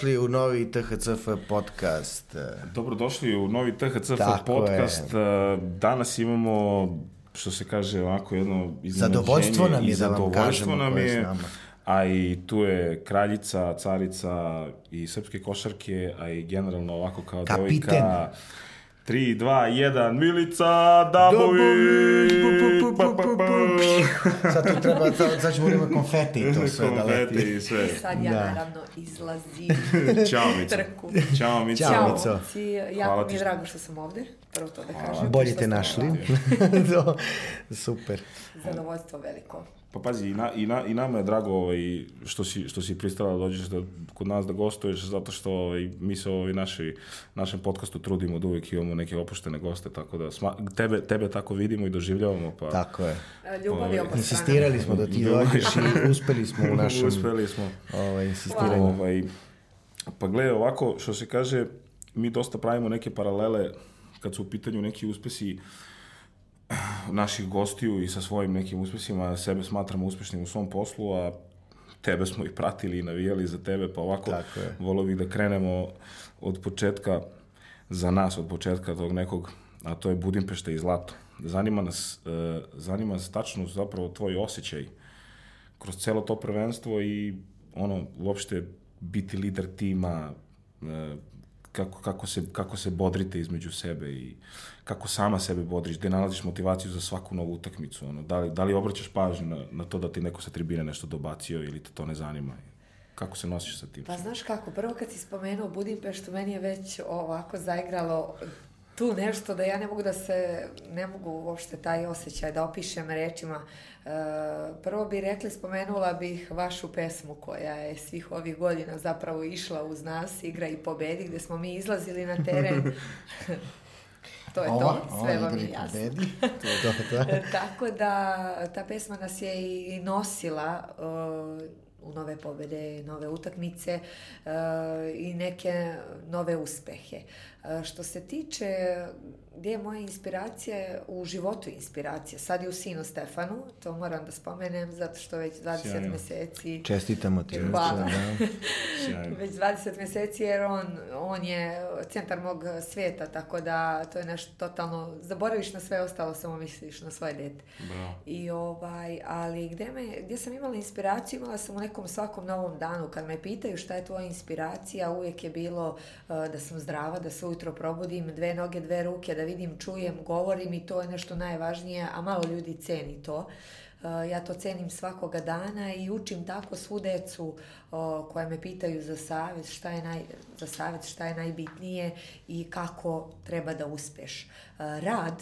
Dobrodošli u novi THCF podcast. Dobrodošli u novi THCF Tako podcast. Je. Eh, danas imamo, što se kaže, ovako jedno iznenađenje. Zadovoljstvo nam je da vam kažemo nam je, je nama. A i tu je kraljica, carica i srpske košarke, a i generalno ovako kao Kapiten. devojka 3, 2, 1, Milica Dabović! Pa, pa, pa. Sad tu treba, sad ćemo ima konfeti i to sve da leti. Konfeti i sve. Sad ja da. naravno izlazim. Ćao Mico. Ćao Mico. Ćao Mico. Jako mi je drago što sam ovde, prvo to da kažem. Bolje te našli. Do, Super. Zadovoljstvo veliko. Pa pazi, i, na, i, na, i nama je drago ovaj, što, si, što si pristala da dođeš da, kod nas da gostuješ, zato što ovaj, mi se ovaj, naši, našem podcastu trudimo da uvek imamo neke opuštene goste, tako da sma, tebe, tebe tako vidimo i doživljavamo. Pa, tako je. E, Ljubav ovaj, je ovaj, Insistirali smo da ti dođeš i uspeli smo u našem uspeli smo. Ovaj, insistiranju. Ovaj, pa gledaj, ovako, što se kaže, mi dosta pravimo neke paralele kad su u pitanju neki uspesi uh, naših gostiju i sa svojim nekim uspesima sebe smatramo uspešnim u svom poslu, a tebe smo i pratili i navijali za tebe, pa ovako volio bih da krenemo od početka, za nas od početka tog nekog, a to je Budimpešta i Zlato. Zanima nas, e, zanima nas tačno zapravo tvoj osjećaj kroz celo to prvenstvo i ono, uopšte biti lider tima, e, kako, kako, se, kako se bodrite između sebe i kako sama sebe bodriš, gde nalaziš motivaciju za svaku novu utakmicu, ono, da, li, da li obraćaš pažnju na, na to da ti neko sa tribine nešto dobacio ili te to ne zanima? Kako se nosiš sa tim? Pa znaš kako, prvo kad si spomenuo Budimpeštu, meni je već ovako zaigralo tu nešto da ja ne mogu da se, ne mogu uopšte taj osjećaj da opišem rečima. E, prvo bi rekli, spomenula bih vašu pesmu koja je svih ovih godina zapravo išla uz nas, Igra i pobedi, gde smo mi izlazili na teren. to je ova, to, sve ova vam je jasno. Pobedi, to je to, Tako da ta pesma nas je i nosila e, u nove pobede, nove utakmice e, i neke nove uspehe. E, Što se tiče gdje je moja inspiracija, u životu inspiracija. Sad je u sinu Stefanu, to moram da spomenem, zato što već 20 Sjajno. meseci... Čestitamo ti. Hvala. Da. Sjajno. već 20 meseci, jer on, on je centar mog svijeta, tako da to je nešto totalno... Zaboraviš na sve ostalo, samo misliš na svoje dete. Bravo. I ovaj, ali gdje, me, gdje sam imala inspiraciju, imala sam u nekom svakom novom danu. Kad me pitaju šta je tvoja inspiracija, uvijek je bilo uh, da sam zdrava, da se ujutro probudim, dve noge, dve ruke, da vidim, čujem, govorim i to je nešto najvažnije, a malo ljudi ceni to. Uh, ja to cenim svakoga dana i učim tako svu decu uh, koja me pitaju za savjet, šta je, naj, za savjet, šta je najbitnije i kako treba da uspeš. Uh, rad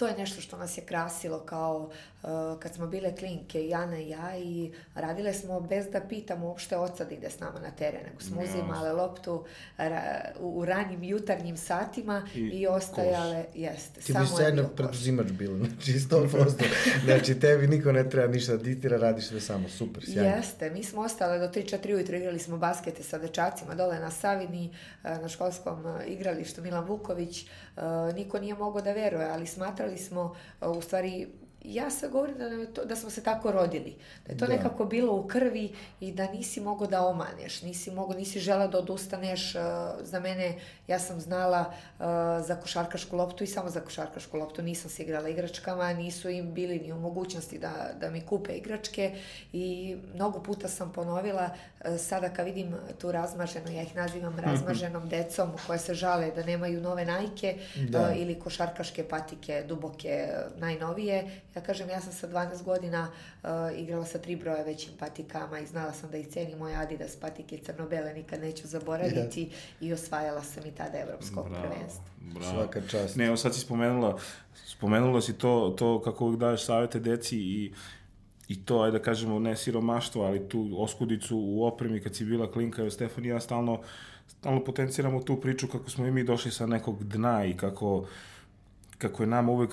to je nešto što nas je krasilo kao uh, kad smo bile klinke, Jana i ja i radile smo bez da pitamo uopšte oca da ide s nama na teren, nego smo uzimale loptu ra, u ranim jutarnjim satima i, i ostajale, koš. jeste. Ti bi sjajno preduzimač bila, znači prosto. znači tebi niko ne treba ništa da diktira, radiš sve samo, super, sjajno. Jeste, mi smo ostale do 3-4 ujutro, igrali smo baskete sa dečacima dole na Savini, eh, na školskom eh, igralištu Milan Vuković, eh, niko nije mogao da veruje, ali smatrali smo u stvari ja sve govorim da, to, da smo se tako rodili. Da je to da. nekako bilo u krvi i da nisi mogao da omanješ. nisi mogao, nisi žela da odustaneš. Eh, za mene, ja sam znala uh, za košarkašku loptu i samo za košarkašku loptu. Nisam se igrala igračkama, nisu im bili ni u mogućnosti da, da mi kupe igračke i mnogo puta sam ponovila, eh, sada kad vidim tu razmaženo, ja ih nazivam mhm. razmaženom decom koje se žale da nemaju nove najke da. Uh, ili košarkaške patike duboke najnovije, Ja kažem, ja sam sa 12 godina uh, igrala sa tri broja većim patikama i znala sam da ih ceni moj Adidas patike crno-bele, nikad neću zaboraviti yeah. i osvajala sam i tada evropskog bravo, prvenstva. Bravo. Svaka čast. Ne, evo sad si spomenula, spomenula si to, to kako uvijek daješ savete deci i i to, ajde da kažemo, ne siromaštvo, ali tu oskudicu u opremi kad si bila klinka, evo Stefan i ja stalno, stalno potenciramo tu priču kako smo i mi došli sa nekog dna i kako kako je nam uvek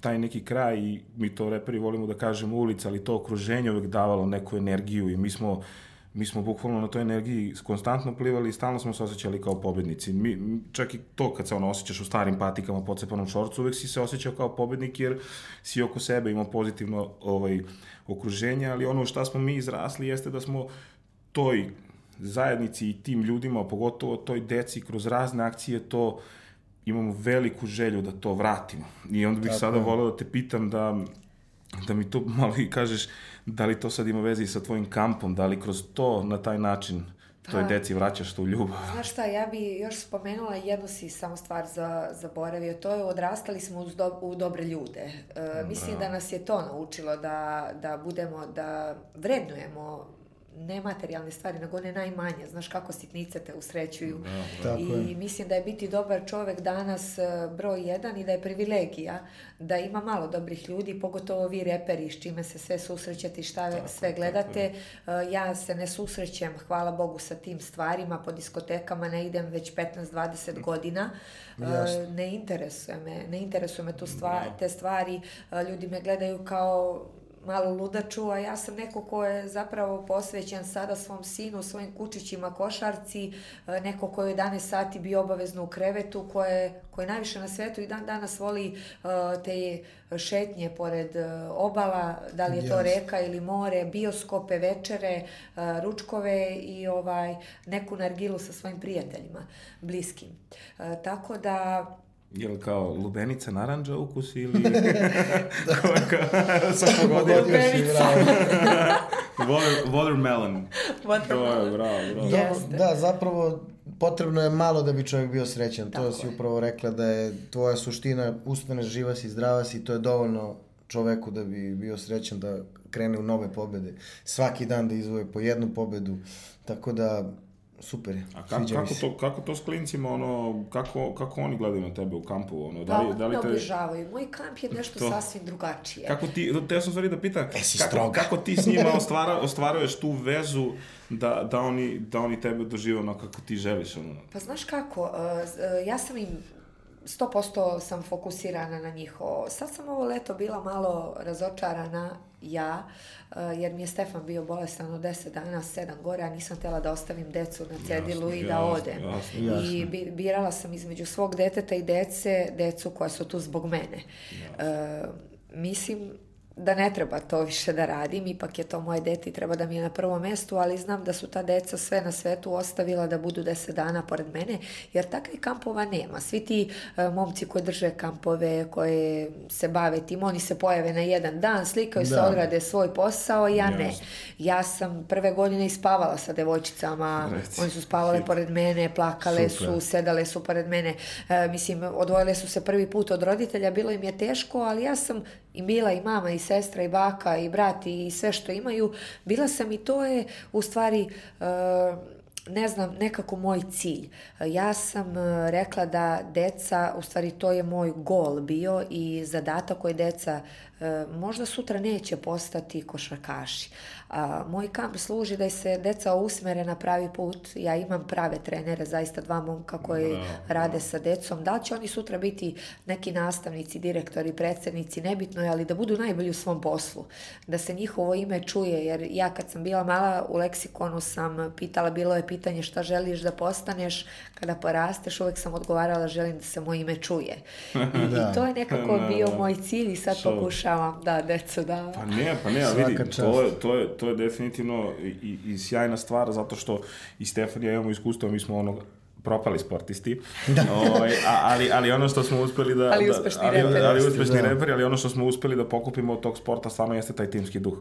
taj neki kraj i mi to reperi volimo da kažemo ulica, ali to okruženje uvek davalo neku energiju i mi smo mi smo bukvalno na toj energiji konstantno plivali i stalno smo se osjećali kao pobednici. Mi, čak i to kad se ono osjećaš u starim patikama, pocepanom šorcu, uvek si se osjećao kao pobednik jer si oko sebe imao pozitivno ovaj, okruženje, ali ono šta smo mi izrasli jeste da smo toj zajednici i tim ljudima, pogotovo toj deci, kroz razne akcije to uh, imamo veliku želju da to vratimo. I onda bih Tako. sada voleo da te pitam da da mi to malo i kažeš da li to sad ima veze i sa tvojim kampom, da li kroz to na taj način pa, toj deci vraćaš tu ljubav. Znaš šta, ja bi još spomenula jednu si samo stvar za, zaboravio, to je odrastali smo uz do, u dobre ljude. E, Bravo. mislim da. da nas je to naučilo da, da budemo, da vrednujemo nematerijalne stvari, nego one najmanje, znaš kako sitnice te usrećuju. Da, da. tako I je. mislim da je biti dobar čovek danas e, broj jedan i da je privilegija da ima malo dobrih ljudi, pogotovo vi reperi s čime se sve susrećete i šta tako, sve gledate. E, ja se ne susrećem, hvala Bogu, sa tim stvarima, po diskotekama ne idem već 15-20 mm. godina. E, Jasne. Ne interesuje me, ne interesuje me tu da. stvar, te stvari. Ljudi me gledaju kao malo ludaču, a ja sam neko ko je zapravo posvećen sada svom sinu, svojim kučićima, košarci, e, neko ko je 11 sati bio obavezno u krevetu, ko je, ko je najviše na svetu i dan danas voli e, te šetnje pored e, obala, da li je to reka ili more, bioskope, večere, ručkove i ovaj neku nargilu sa svojim prijateljima, bliskim. Tako da Je li kao lubenica naranđa ukus ili... da. kao, sam pogodio. Lubenica. Water, watermelon. Watermelon. To je, bravo, bravo. Jeste. Da, zapravo potrebno je malo da bi čovjek bio srećan. Tako to si je. upravo rekla da je tvoja suština uspjena, živa si, zdrava si, to je dovoljno čoveku da bi bio srećan da krene u nove pobede. Svaki dan da izvoje po jednu pobedu. Tako da super je. A kako, kako, to, kako to s klincima, ono, kako, kako oni gledaju na tebe u kampu? Ono, da li, pa, da li te... obožavaju. Moj kamp je nešto to... sasvim drugačije. Kako ti, teo sam stvari da pitan, e, kako, kako ti s njima ostvara, ostvaruješ tu vezu da, da, oni, da oni tebe doživaju ono kako ti želiš? Ono? Pa znaš kako, uh, uh ja sam im 100% sam fokusirana na njih. Sad sam ovo leto bila malo razočarana ja, eh, jer mi je Stefan bio bolestan od 10 dana, 7 gore, a nisam htjela da ostavim decu na cedilu jasne, i da odem. Jasne, jasne. I birala sam između svog deteta i dece, decu koja su tu zbog mene. E, mislim da ne treba to više da radim, ipak je to moje dete i treba da mi je na prvom mestu, ali znam da su ta deca sve na svetu ostavila da budu 10 dana pored mene, jer takvih kampova nema. Svi ti uh, momci koji drže kampove, koje se bave tim, oni se pojave na jedan dan, slikaju da. se, odrade svoj posao, ja Jasne. ne. Ja sam prve godine ispavala sa devojčicama, Reci. oni su spavale Hit. pored mene, plakale Super. su, sedale su pored mene, uh, mislim, odvojile su se prvi put od roditelja, bilo im je teško, ali ja sam i bila i mama i sestra i baka i brat i sve što imaju, bila sam i to je u stvari e, ne znam, nekako moj cilj. Ja sam e, rekla da deca, u stvari to je moj gol bio i zadatak koji deca e, možda sutra neće postati košarkaši, A, moj kamp služi da se deca usmere na pravi put. Ja imam prave trenere, zaista dva momka koji no, rade no. sa decom. Da će oni sutra biti neki nastavnici, direktori, predsednici, nebitno je, ali da budu najbolji u svom poslu. Da se njihovo ime čuje, jer ja kad sam bila mala u leksikonu sam pitala, bilo je pitanje šta želiš da postaneš kada porasteš, uvek sam odgovarala želim da se moje ime čuje. I, da. i to je nekako da, bio da. moj cilj i sad Šal. pokušavam da, deco, da. Pa ne, pa ne, vidi, to to je, to je definitivno i, i sjajna stvar, zato što i Stefan ja imamo iskustvo, mi smo ono propali sportisti. Da. O, ovaj, ali, ali ono što smo uspeli da... Ali da- uspešni da, reperi. Ali, ali uspešni da. reperi, ali ono što smo uspeli da pokupimo od tog sporta stvarno jeste taj timski duh.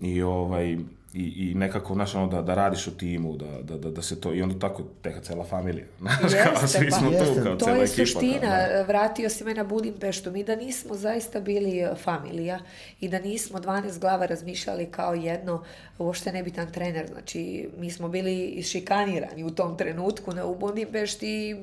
I ovaj, i, i nekako, znaš, ono, da, da radiš u timu, da, da, da, da se to, i onda tako teka cela familija, znaš, kao svi pa. smo pa, tu, kao to cela ekipa. To je suština, kao, da. vratio si me na Budimpeštu, mi da nismo zaista bili e, familija i da nismo 12 glava razmišljali kao jedno, uopšte ne nebitan trener, znači, mi smo bili šikanirani u tom trenutku na, u Budimpešti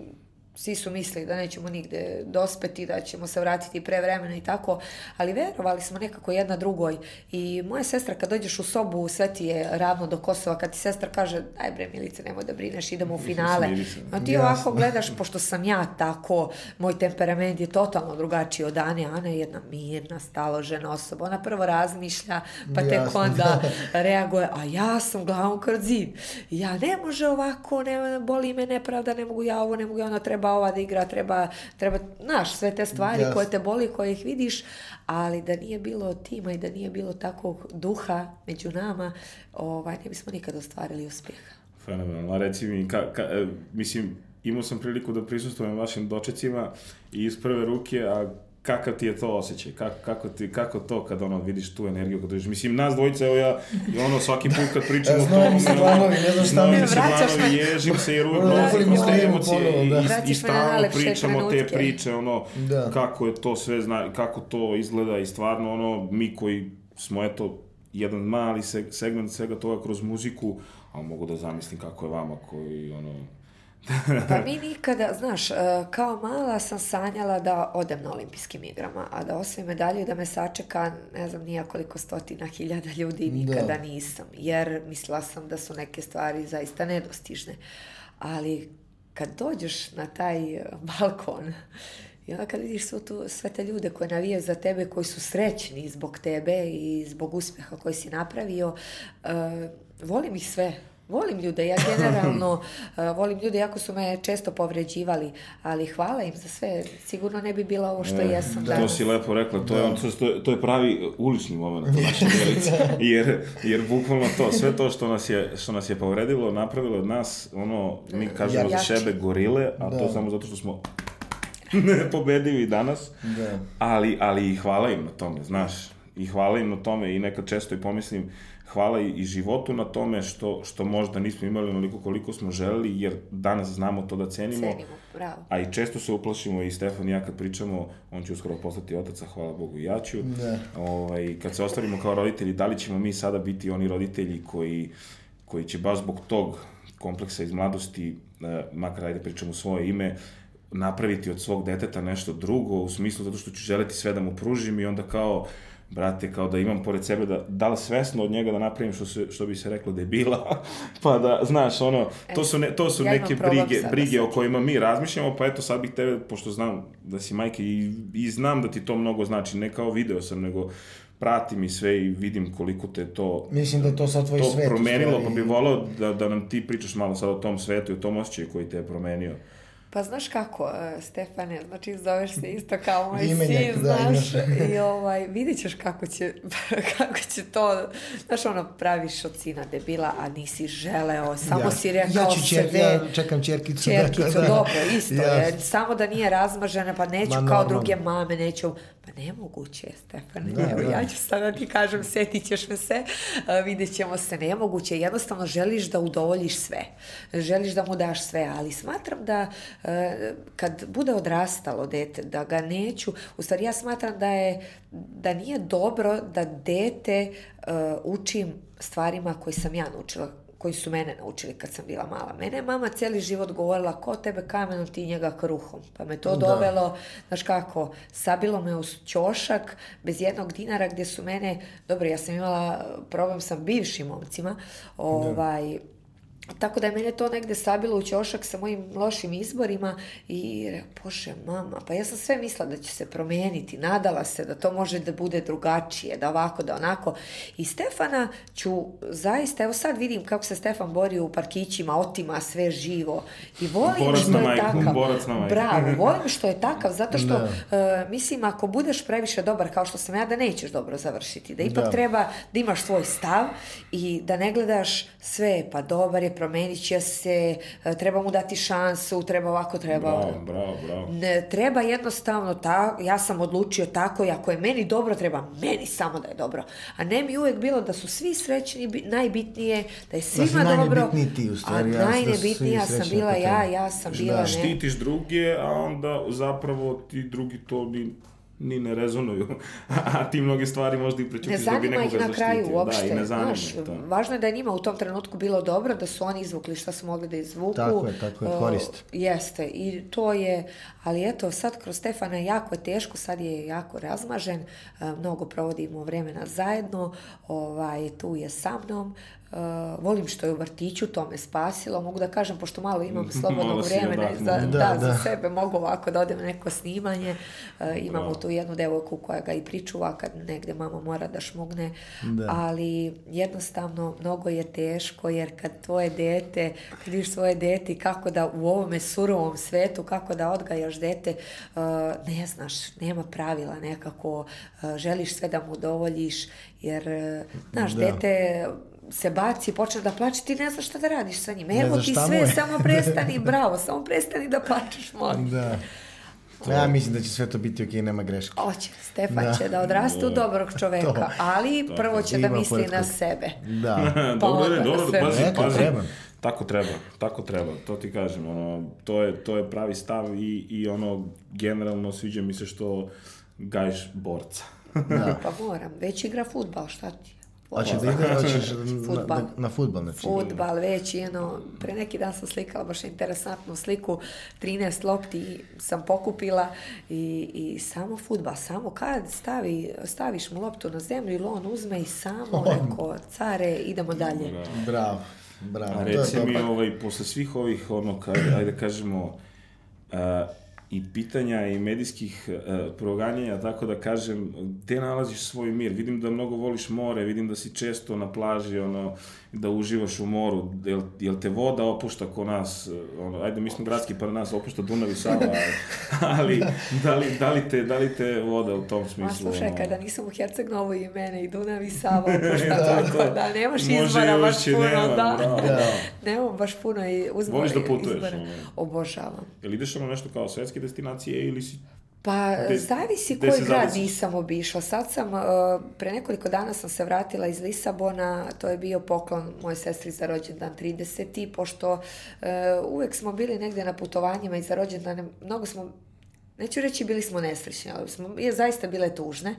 svi su mislili da nećemo nigde dospeti, da ćemo se vratiti pre vremena i tako, ali verovali smo nekako jedna drugoj. I moja sestra kad dođeš u sobu, sve ti je ravno do Kosova, kad ti sestra kaže, aj bre Milice, nemoj da brineš, idemo u finale. Da. A ti ovako gledaš, pošto sam ja tako, moj temperament je totalno drugačiji od Ane. Ana je jedna mirna, staložena osoba. Ona prvo razmišlja, pa tek Jasno. onda da. reaguje, a ja sam glavom kroz zid. Ja ne može ovako, ne, boli me nepravda, ne mogu ja ovo, ne mogu ja ono, treba ova da igra, treba, treba znaš, sve te stvari yes. koje te boli, koje ih vidiš, ali da nije bilo tima i da nije bilo takvog duha među nama, ovaj, ne bismo nikad ostvarili uspjeh. Fenomenalno. Reci mi, ka, ka, e, mislim, imao sam priliku da prisustujem vašim dočecima i iz prve ruke, a kakav ti je to osjećaj, kako, kako, ti, kako to kad ono vidiš tu energiju, kad vidiš, mislim nas dvojica, evo ja, i ono svaki put kad pričamo o tome, se planovi, ne znam šta mi se planovi, ježim se i rujem, dolazimo s te emocije i, i, i stalno pričamo te priče, ono, da. kako je to sve, zna, kako to izgleda i stvarno, ono, mi koji smo, eto, jedan mali segment svega toga kroz muziku, ali mogu da zamislim kako je vama koji, ono, pa mi nikada, znaš, e, kao mala sam sanjala da odem na olimpijskim igrama, a da osvojim medalju da me sačeka, ne znam, nija koliko stotina hiljada ljudi da. nikada da. nisam, jer mislila sam da su neke stvari zaista nedostižne. Ali kad dođeš na taj e, balkon i onda kad vidiš svu tu, sve te ljude koje navijaju za tebe, koji su srećni zbog tebe i zbog uspeha koji si napravio, uh, volim ih sve, Volim ljude, ja generalno eh, volim ljude, jako su me često povređivali, ali hvala im za sve. Sigurno ne bi bilo ovo što e, jesam da. To si lepo rekla, to, da. je, to, to je pravi ulični moment na našoj velici, da. jer, jer bukvalno to, sve to što nas je, što nas je povredilo, napravilo od nas, ono, mi eh, kažemo ja, za sebe gorile, a da. to samo zato što smo pobedili danas, da. ali, ali hvala im na tome, znaš, i hvala im na tome i nekad često i pomislim, uh, hvala i životu na tome što, što možda nismo imali onoliko koliko smo želeli, jer danas znamo to da cenimo. Cenimo, bravo. A i često se uplašimo i Stefan i ja kad pričamo, on će uskoro postati otac, a hvala Bogu i ja ću. Da. Ovaj, kad se ostavimo kao roditelji, da li ćemo mi sada biti oni roditelji koji, koji će baš zbog tog kompleksa iz mladosti, eh, makar ajde pričamo svoje ime, napraviti od svog deteta nešto drugo, u smislu zato što ću želeti sve da mu pružim i onda kao, brate, kao da imam pored sebe, da, da svesno od njega da napravim što, se, što bi se reklo debila, pa da, znaš, ono, e, to su, ne, to su ja neke brige, brige sad. o kojima mi razmišljamo, pa eto sad bih tebe, pošto znam da si majke i, i znam da ti to mnogo znači, ne kao video sam, nego pratim i sve i vidim koliko te to Mislim da je to sad tvoj to svet promenilo, stvari. pa bih volao da, da nam ti pričaš malo sad o tom svetu i o tom osjećaju koji te je promenio. Pa znaš kako, e, Stefane, znači zoveš se isto kao moj Imenjak, sin, da, znaš, i ovaj, vidjet ćeš kako će, kako će to, znaš, ono, praviš od sina debila, a nisi želeo, samo ja. si rekao ja ću čer, sebe. Ja čekam čerkicu. Da, čerkicu, da, da, dobro, isto ja. je, samo da nije razmažena, pa neću Ma, kao normal. druge mame, neću Pa nemoguće je, Stefane. Da, Evo, da. ja ću sada ti kažem, setit ćeš me se, a, vidjet ćemo se, nemoguće. Jednostavno želiš da udovoljiš sve. Želiš da mu daš sve, ali smatram da a, kad bude odrastalo dete, da ga neću, u stvari ja smatram da je, da nije dobro da dete uh, učim stvarima koje sam ja naučila koji su mene naučili kad sam bila mala. Mene je mama cijeli život govorila ko tebe kamenom ti njega kruhom. Pa me to da. dovelo, da. znaš kako, sabilo me u ćošak bez jednog dinara gdje su mene, dobro ja sam imala problem sa bivšim momcima, da. ovaj, da Tako da je mene to negde sabilo u ćošak sa mojim lošim izborima i rekao, bože mama, pa ja sam sve mislila da će se promeniti, nadala se da to može da bude drugačije, da ovako, da onako. I Stefana ću zaista, evo sad vidim kako se Stefan bori u parkićima, otima sve živo i volim borac što je majku, takav. Borac na majku. Bravo, volim što je takav, zato što da. uh, mislim ako budeš previše dobar kao što sam ja, da nećeš dobro završiti, da ipak da. treba da imaš svoj stav i da ne gledaš sve, pa dobar je, promenit će se, e, treba mu dati šansu, treba ovako, treba... Bravo, bravo, bravo. Ne, treba jednostavno, ta, ja sam odlučio tako i ako je meni dobro, treba meni samo da je dobro. A ne mi uvek bilo da su svi srećni, najbitnije, da je svima da dobro. Ti, u stvari, a da najnebitnija ja sam bila ja, ja sam bila... Da, štitiš druge, a onda zapravo ti drugi to bi ni ne rezonuju, a ti mnoge stvari možda i prećutiš da bi nekoga zaštitio. Ne zanima ih na kraju uopšte. Da, i ne zanima Znaš, to. Da. Važno je da je njima u tom trenutku bilo dobro, da su oni izvukli šta su mogli da izvuku. Tako je, tako je, korist. Uh, jeste, i to je, ali eto sad kroz Stefana je jako teško, sad je jako razmažen, e, mnogo provodimo vremena zajedno, ovaj, tu je sa mnom, Uh, volim što je u vrtiću, to me spasilo. Mogu da kažem, pošto malo imam slobodnog vremena za, da, da, za da. sebe, mogu ovako da odem neko snimanje. Uh, imamo Bravo. tu jednu devojku koja ga i pričuva kad negde mama mora da šmugne. Da. Ali jednostavno mnogo je teško jer kad tvoje dete, kad vidiš svoje dete kako da u ovome surovom svetu, kako da odgajaš odgajaš dete, ne znaš, nema pravila nekako, želiš sve da mu dovoljiš, jer, znaš, da. dete se baci, počne da plače, ti ne znaš šta da radiš sa njim. Evo ti sve, samo prestani, bravo, samo prestani da plačeš, molim. Da. To... Ja mislim da će sve to biti okej, okay, nema greške. Oće, Stefan da. će da odraste u da. dobrog čoveka, to, ali to, prvo će da misli na sebe. Da. Pa dobro, dobro, pazi, pazi. Tako treba, tako treba, to ti kažem, ono, to je, to je pravi stav i, i ono, generalno sviđa mi se što gajiš borca. da. pa moram, već igra futbal, šta ti? Hoće da igra, hoćeš na, na, na futbal, znači. Futbal, već, jedno, pre neki dan sam slikala baš interesantnu sliku, 13 lopti sam pokupila i, i samo futbal, samo kad stavi, staviš mu loptu na zemlju i on uzme i samo, oh. reko, care, idemo dalje. Da. Bravo. Bravo, A reci mi, ovaj, posle svih ovih, ono, kada, ajde da kažemo, a, i pitanja i medijskih e, proganjanja, tako da kažem, gde nalaziš svoj mir? Vidim da mnogo voliš more, vidim da si često na plaži, ono, da uživaš u moru. Jel, jel te voda opušta ko nas? E, ono, ajde, mi smo gradski, pa nas opušta Dunav i Sava, ali da li, da, li te, da li te voda u tom smislu? A slušaj, ono... kada nisam u Hercegnovu i mene i Dunav i Sava opušta, da, tako da, da nemaš izbora baš puno, nema, da. Bravo. da. Nemam baš puno i uzbora. Voliš da putuješ? Izbora. Obožavam. Jel ideš ono nešto kao svetski destinacije ili si Pa, de, zavisi koji grad zavisi. nisam obišla. Sad sam, e, pre nekoliko dana sam se vratila iz Lisabona, to je bio poklon moje sestri za rođendan 30. I pošto uh, uvek smo bili negde na putovanjima i za rođendane, mnogo smo, neću reći bili smo nesrećni, ali smo, je zaista bile tužne. Uh,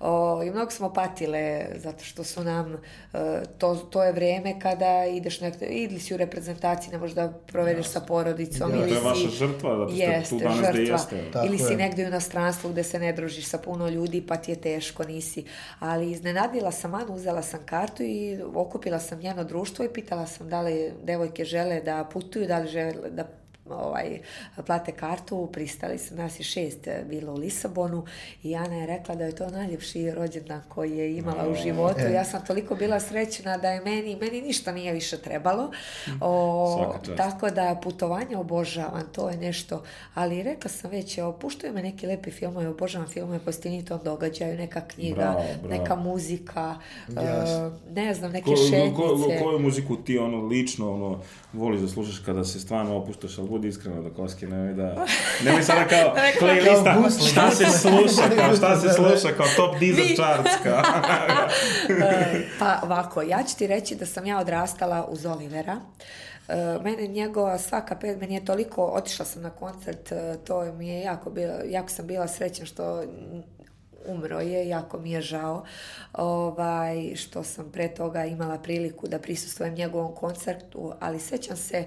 O, I mnogo smo patile, zato što su nam, e, to, to je vreme kada ideš nekde, ili si u reprezentaciji, ne možeš da provedeš sa porodicom. Da, ili to je vaša žrtva, da jeste, tu danas žrtva, da jeste. Tako ili si negde u inostranstvu gde se ne družiš sa puno ljudi, pa ti je teško, nisi. Ali iznenadila sam Anu, uzela sam kartu i okupila sam njeno društvo i pitala sam da li devojke žele da putuju, da li žele da ovaj, plate kartu, pristali su, nas je šest eh, bilo u Lisabonu i Ana je rekla da je to najljepši rođendan koji je imala u mm. životu. E. Ja sam toliko bila srećna da je meni, meni ništa nije više trebalo. Mm. O, tako da putovanje obožavam, to je nešto. Ali rekla sam već, opuštaju me neki lepi filmove, obožavam filmove po stinitom događaju, neka knjiga, bravo, bravo. neka muzika, yes. Eh, ne znam, neke ko, šetnice. Ko, ko, koju muziku ti ono lično ono, voliš da slušaš kada se stvarno opuštaš, ali budi iskreno do koske, nemoj da... Nemoj sada kao playlista, da da- da, šta, se sluša, kao šta se sluša, kao top diesel charts, kao. E, pa ovako, ja ću ti reći da sam ja odrastala uz Olivera. E, mene njegova svaka pet, meni je toliko, otišla sam na koncert, e, to mi je jako bilo, jako sam bila srećna što umro je, jako mi je žao ovaj, što sam pre toga imala priliku da prisustujem njegovom koncertu, ali sećam se eh,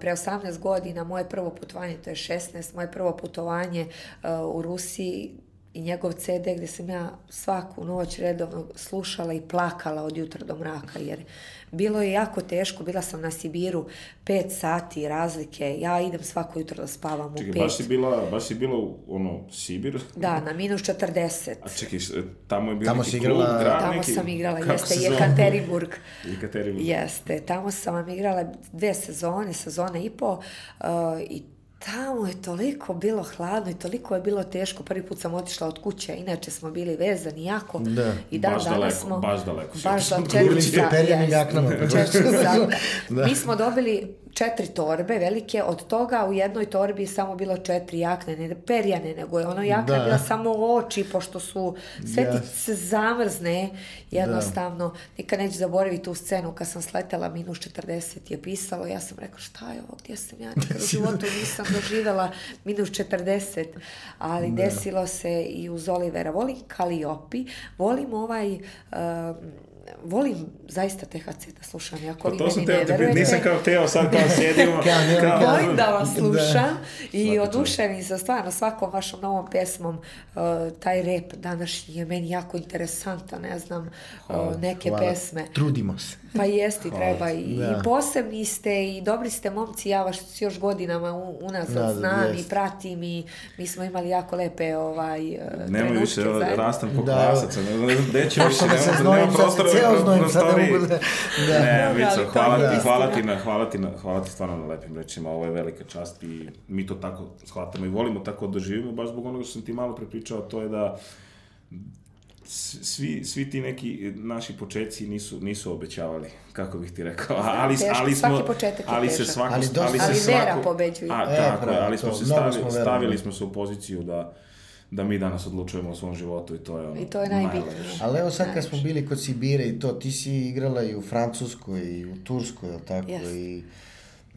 pre 18 godina moje prvo putovanje, to je 16, moje prvo putovanje eh, u Rusiji i njegov CD gde sam ja svaku noć redovno slušala i plakala od jutra do mraka jer Bilo je jako teško, bila sam na Sibiru, 5 sati razlike, ja idem svako jutro da spavam čekaj, u pet. Baš si bila, baš si bila u ono, Sibir? Da, na minus 40. A čekaj, tamo je bio tamo neki igrala, klub, grad, Tamo neki... sam igrala, Kako jeste, Jekaterinburg. Jekaterinburg. Jeste, tamo sam igrala dve sezone, sezone i po, uh, i Tamo je toliko bilo hladno i toliko je bilo teško. Prvi put sam otišla od kuće, inače smo bili vezani jako. Da. I dan baš danas daleko, smo... Baš daleko. Baš daleko. Četiri sata. Mi smo dobili četiri torbe velike, od toga u jednoj torbi samo bilo četiri jakne, ne perjane, nego je ono jakna da. bila samo oči, pošto su sve yes. se zamrzne, da. jednostavno. Da. Nikad neću zaboraviti tu scenu, kad sam sletela, minus 40 je pisalo, ja sam rekla šta je ovo, gdje sam ja, nikad u životu nisam doživela minus 40, ali da. desilo se i uz Olivera. Volim Kaliopi, volim ovaj... Um, volim zaista THC da slušam, ja koliko pa to meni da verujete. Nisam kao teo, sad kao sedimo. kao, kao, volim da, da vas da. slušam da. i oduševim se stvarno svakom vašom novom pesmom. Uh, taj rep današnji je meni jako interesantan, ne znam, uh, neke Hvala. pesme. Trudimo se. Pa jeste i treba. I, da. I posebni ste i dobri ste momci, ja vas još godinama u da, da, znam jest. i pratim i mi smo imali jako lepe ovaj, e, Nemoj više, rastam po da. klasaca. Ne znam, gde će više, da nema, znojim, nema prostora. Cijelo znojim, sad ne mogu da... da. Ne, Vico, hvala, da, ti, hvala, ti na, hvala, ti na, hvala ti stvarno na lepim rečima, ovo je velika čast i mi to tako shvatamo i volimo tako da živimo, baš zbog onoga što sam ti malo prepričao, to je da svi, svi ti neki naši početci nisu, nisu obećavali, kako bih ti rekao. Ali, teško, ali smo, svaki početak je ali tešak. se svako, ali, dosta, ali, ali se svako, vera pobeđuje. A, e, tako, pravi, ali smo to, se stavili, smo stavili smo se u poziciju da, da mi danas odlučujemo o svom životu i to je ono I to je najbitnije. Ali evo sad kad smo bili kod Sibire i to, ti si igrala i u Francuskoj i u Turskoj, je tako? Yes. I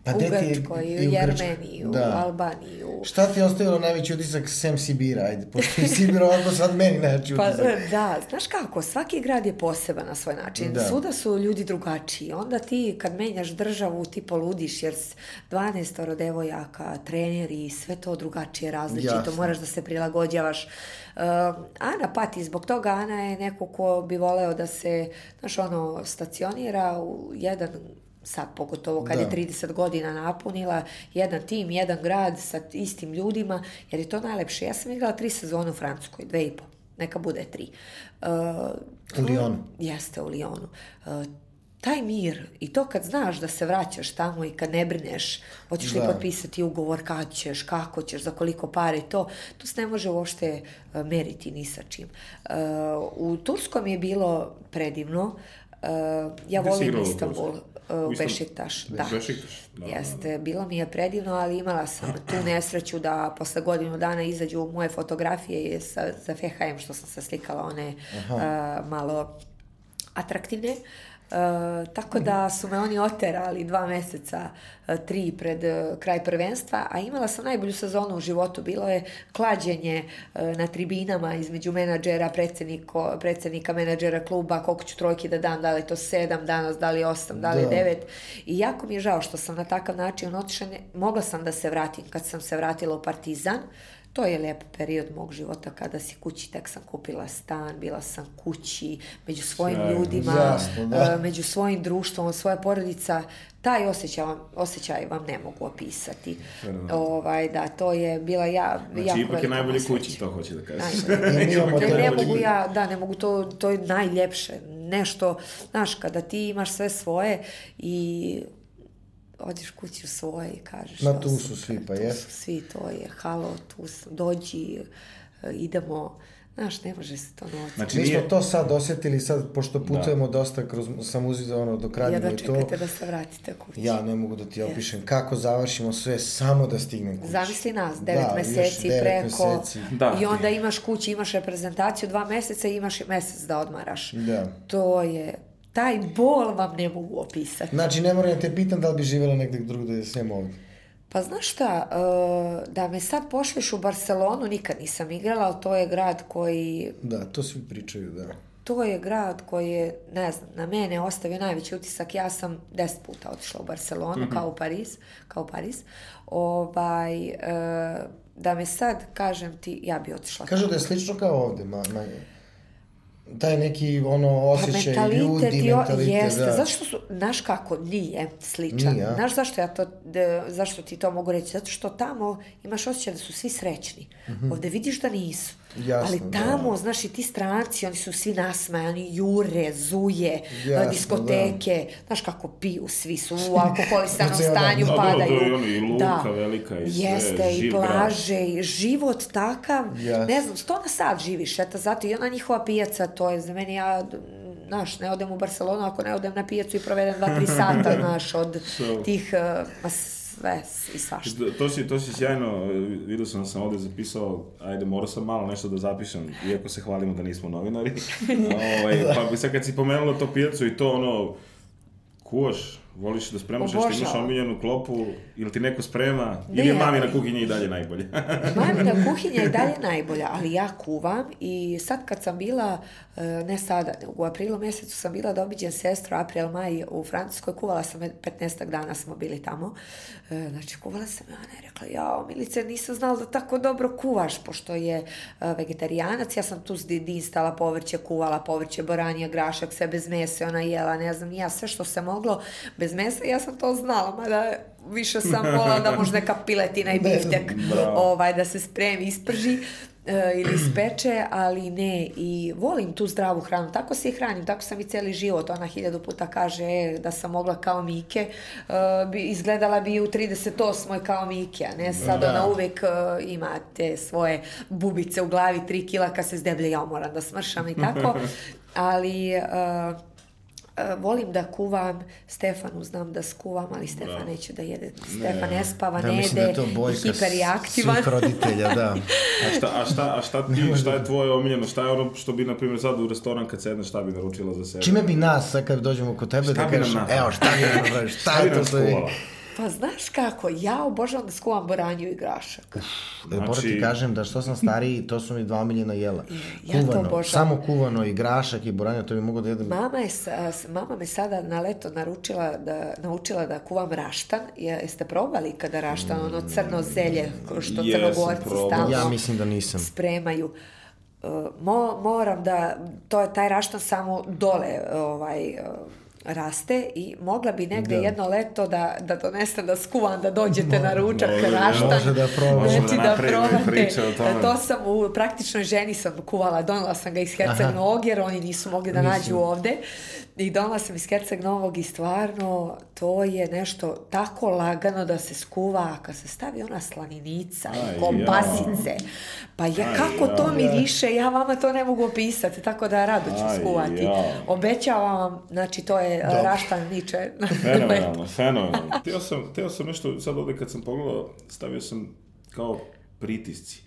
Pa u Grčkoj, i u, u Jermeniji, da. Albaniji. U... Šta ti je ostavilo najveći utisak sem Sibira? Ajde, pošto je Sibir odmah sad meni najveći pa, utisak. Pa da, znaš kako, svaki grad je poseban na svoj način. Da. Svuda su ljudi drugačiji. Onda ti kad menjaš državu, ti poludiš jer 12 devojaka, treneri, sve to drugačije, različito. Jasne. Moraš da se prilagođavaš. Uh, Ana pati zbog toga. Ana je neko ko bi voleo da se, znaš, ono, stacionira u jedan sad pogotovo kad da. je 30 godina napunila jedan tim, jedan grad sa istim ljudima, jer je to najlepše. Ja sam igrala tri sezone u Francuskoj, dve i po, neka bude tri. Uh, u Lijonu. Jeste, u Lyonu. Uh, taj mir i to kad znaš da se vraćaš tamo i kad ne brineš, hoćeš li da. potpisati ugovor, kad ćeš, kako ćeš, za koliko pare i to, tu se ne može uopšte uh, meriti ni sa čim. Uh, u Turskom je bilo predivno, uh, ja Gde volim Istanbul u, u Bešiktaš. Da da. da. da, Jeste, da. bilo mi je predivno, ali imala sam tu nesreću da posle godinu dana izađu moje fotografije sa, za FHM što sam se slikala one uh, malo atraktivne. Uh, Eh, tako da su me oni oterali dva meseca, eh, tri pred eh, kraj prvenstva, a imala sam najbolju sezonu u životu. Bilo je klađenje na tribinama između menadžera, predsednika, predsednika menadžera kluba, koliko ću trojki da dam, da li to sedam danas, da li je osam, da li da. devet. I jako mi je žao što sam na takav način otišla, mogla sam da se vratim. Kad sam se vratila u Partizan, to je lep period mog života kada si kući, tek sam kupila stan, bila sam kući, među svojim Sjajno, ljudima, jasno, da. eh, među svojim društvom, svoja porodica, taj osjećaj, osjećaj vam ne mogu opisati. Sjajno. Ovaj, da, to je bila ja... Znači, jako ipak je najbolje kući, to hoće da kažeš. ne, ne mogu ja, da, ne mogu, to, to je najljepše, nešto, znaš, kada ti imaš sve svoje i odiš kući u svoje i kažeš... Na tu su svi, pa jes? svi, to je, halo, tu su, dođi, eh, idemo, Znaš, ne može se to novca. Znači, mi smo to sad osetili, sad, pošto da. putujemo da. dosta kroz samuzida, ono, do kraja da, i to... Ja dočekate da se vratite kući. Ja ne mogu da ti ja. opišem kako završimo sve, samo da stignem kući. Zamisli nas, da, devet da, meseci devet preko, meseci. Da. i onda imaš kući, imaš reprezentaciju, dva meseca i imaš mesec da odmaraš. Da. To je taj bol vam ne mogu opisati. Znači, ne moram da te pitam da li bi živjela negde drugde da sem ovdje. Pa znaš šta, eh, da me sad pošliš u Barcelonu, nikad nisam igrala, ali to je grad koji... Da, to svi pričaju, da. To je grad koji je, ne znam, na mene ostavio najveći utisak. Ja sam deset puta otišla u Barcelonu, mm -hmm. kao u Pariz, kao u Pariz. Ovaj, eh, da me sad, kažem ti, ja bi otišla. Kažu da je slično kao ovdje, ma, manje taj neki ono pa osjećaj pa ljudi, mentalitet. Da. Jeste. Da. Zašto su, znaš kako, nije sličan. Nije. Znaš zašto, ja to, de, zašto ti to mogu reći? Zato što tamo imaš osjećaj da su svi srećni. Mm -hmm. Ovde vidiš da nisu. Jasno, ali da. tamo, da. znaš, i ti stranci, oni su svi nasmajani, jure, zuje, e, Jasno, da. diskoteke, da. znaš kako piju, svi su u alkoholisanom znači, da. stanju, da, padaju. Da, da, i luka da. velika i sve, Jeste, i plaže, i život takav, Jasno. ne znam, sto na sad živiš, eto, zato i ona njihova pijaca, to je za meni, ja znaš, ne odem u Barcelonu ako ne odem na pijacu i provedem 2-3 sata, znaš, od so. tih uh, sve i svašta. Da, to si, to si sjajno, eh, vidio sam da sam ovde zapisao, ajde, morao sam malo nešto da zapišem, iako se hvalimo da nismo novinari. Ove, ovaj, pa sad kad si pomenula to pijacu i to ono, kuoš, Voliš da spremaš Obožavam. nešto, imaš omiljenu klopu, ili ti neko sprema, ne, ili je mamina kuhinja i dalje najbolja? mamina kuhinja je dalje najbolja, ali ja kuvam i sad kad sam bila, e, ne sada, u aprilu mesecu sam bila da obiđem sestru, april, maj u Francuskoj, kuvala sam 15 dana smo bili tamo, e, znači kuvala sam i ona je rekla, ja, Milice, nisam znala da tako dobro kuvaš, pošto je e, vegetarijanac, ja sam tu dinstala povrće, kuvala povrće, boranija, grašak, sve bez mese, ona jela, ne znam, ja sve što se moglo, bez mesa, ja sam to znala, mada više sam volala da možda neka piletina i biftek ovaj, da se spremi, isprži e, ili ispeče, ali ne i volim tu zdravu hranu, tako se i hranim, tako sam i celi život, ona hiljadu puta kaže e, da sam mogla kao Mike, e, bi, izgledala bi u 38. kao Mike, a ne sad da. ona uvek e, eh, ima te svoje bubice u glavi, 3 kila kad se zdeblje, ja moram da smršam i tako, ali... E, Eh, volim da kuvam, Stefanu znam da skuvam, ali Stefan da. neće da jede. Stefan ne, ne spava, da, ne da jede, da je to hiperaktivan. Svih roditelja, da. a, šta, a, šta, a šta, ti, šta je da. tvoje omiljeno? Šta je ono što bi, na primjer, sad u restoran kad sedne, šta bi naručila za sebe? Čime bi nas, sad kad dođemo kod tebe, da šta da kažeš, evo, šta bi nam, šta, šta je to sve? Pa znaš kako, ja obožavam da skuvam boranju i grašak. Uf, znači... Moram ti znači- kažem da što sam stariji, to su mi dva omiljena jela. Ja kuvano, to Samo kuvano i grašak i boranja, to bi mogo da jedem. Mama, je, mama me sada na leto naručila da, naučila da kuvam raštan. Jeste probali kada raštan, ono mm, crno zelje, što Jesam crnogorci stalno ja mislim da nisam. spremaju. E, mo, moram da, to je taj raštan samo dole, ovaj, e, raste i mogla bi negde da. jedno leto da, da donesem da skuvam, da dođete Mo, na ručak može, raštan. Može da probate. Znači da, da probate. Da to sam u praktičnoj ženi sam kuvala, donela sam ga iz Herceg Novog jer oni nisu mogli da Mislim. nađu ovde. I donela sam iz Herceg Novog i stvarno to je nešto tako lagano da se skuva, a kad se stavi ona slaninica i kompasice, pa ja kako to miriše, ja vama to ne mogu opisati, tako da rado ću skuvati. Obećavam vam, znači to je je Dobre. Raštan Niče. Fenomenalno, fenomenalno. Teo sam, teo sam nešto, sad ovde kad sam pogledao, stavio sam kao pritisci.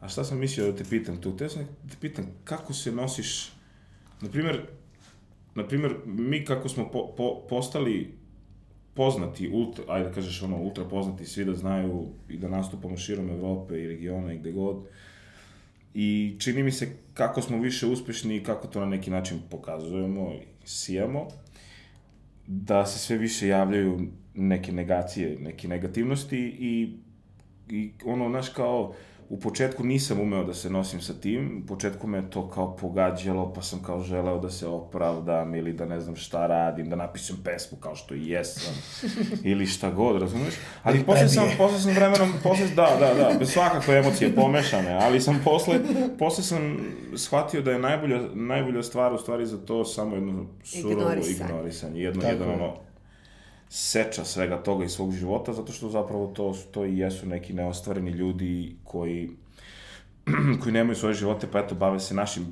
A šta sam mislio da te pitam tu? Teo sam da te pitam kako se nosiš, na primer, na primer, mi kako smo po, po, postali poznati, ultra, ajde da kažeš ono, ultra poznati, svi da znaju i da nastupamo širom Evrope i regiona i gde god. I čini mi se kako smo više uspešni i kako to na neki način pokazujemo i sijamo, da se sve više javljaju neke negacije, neke negativnosti i, i ono, naš kao, uh, U početku nisam umeo da se nosim sa tim, u početku me to kao pogađalo, pa sam kao želeo da se opravdam ili da ne znam šta radim, da napišem pesmu kao što i jesam, ili šta god, razumeš? Ali posle sam, posle sam vremenom, posle, da, da, da, bez svakako emocije pomešane, ali sam posle, posle sam shvatio da je najbolja, najbolja stvar u stvari za to samo jedno surovo ignorisanje, ignorisanje jedno, Tako. jedan ono seča svega toga iz svog života, zato što zapravo to, to i jesu neki neostvareni ljudi koji koji nemaju svoje živote, pa eto, bave se našim...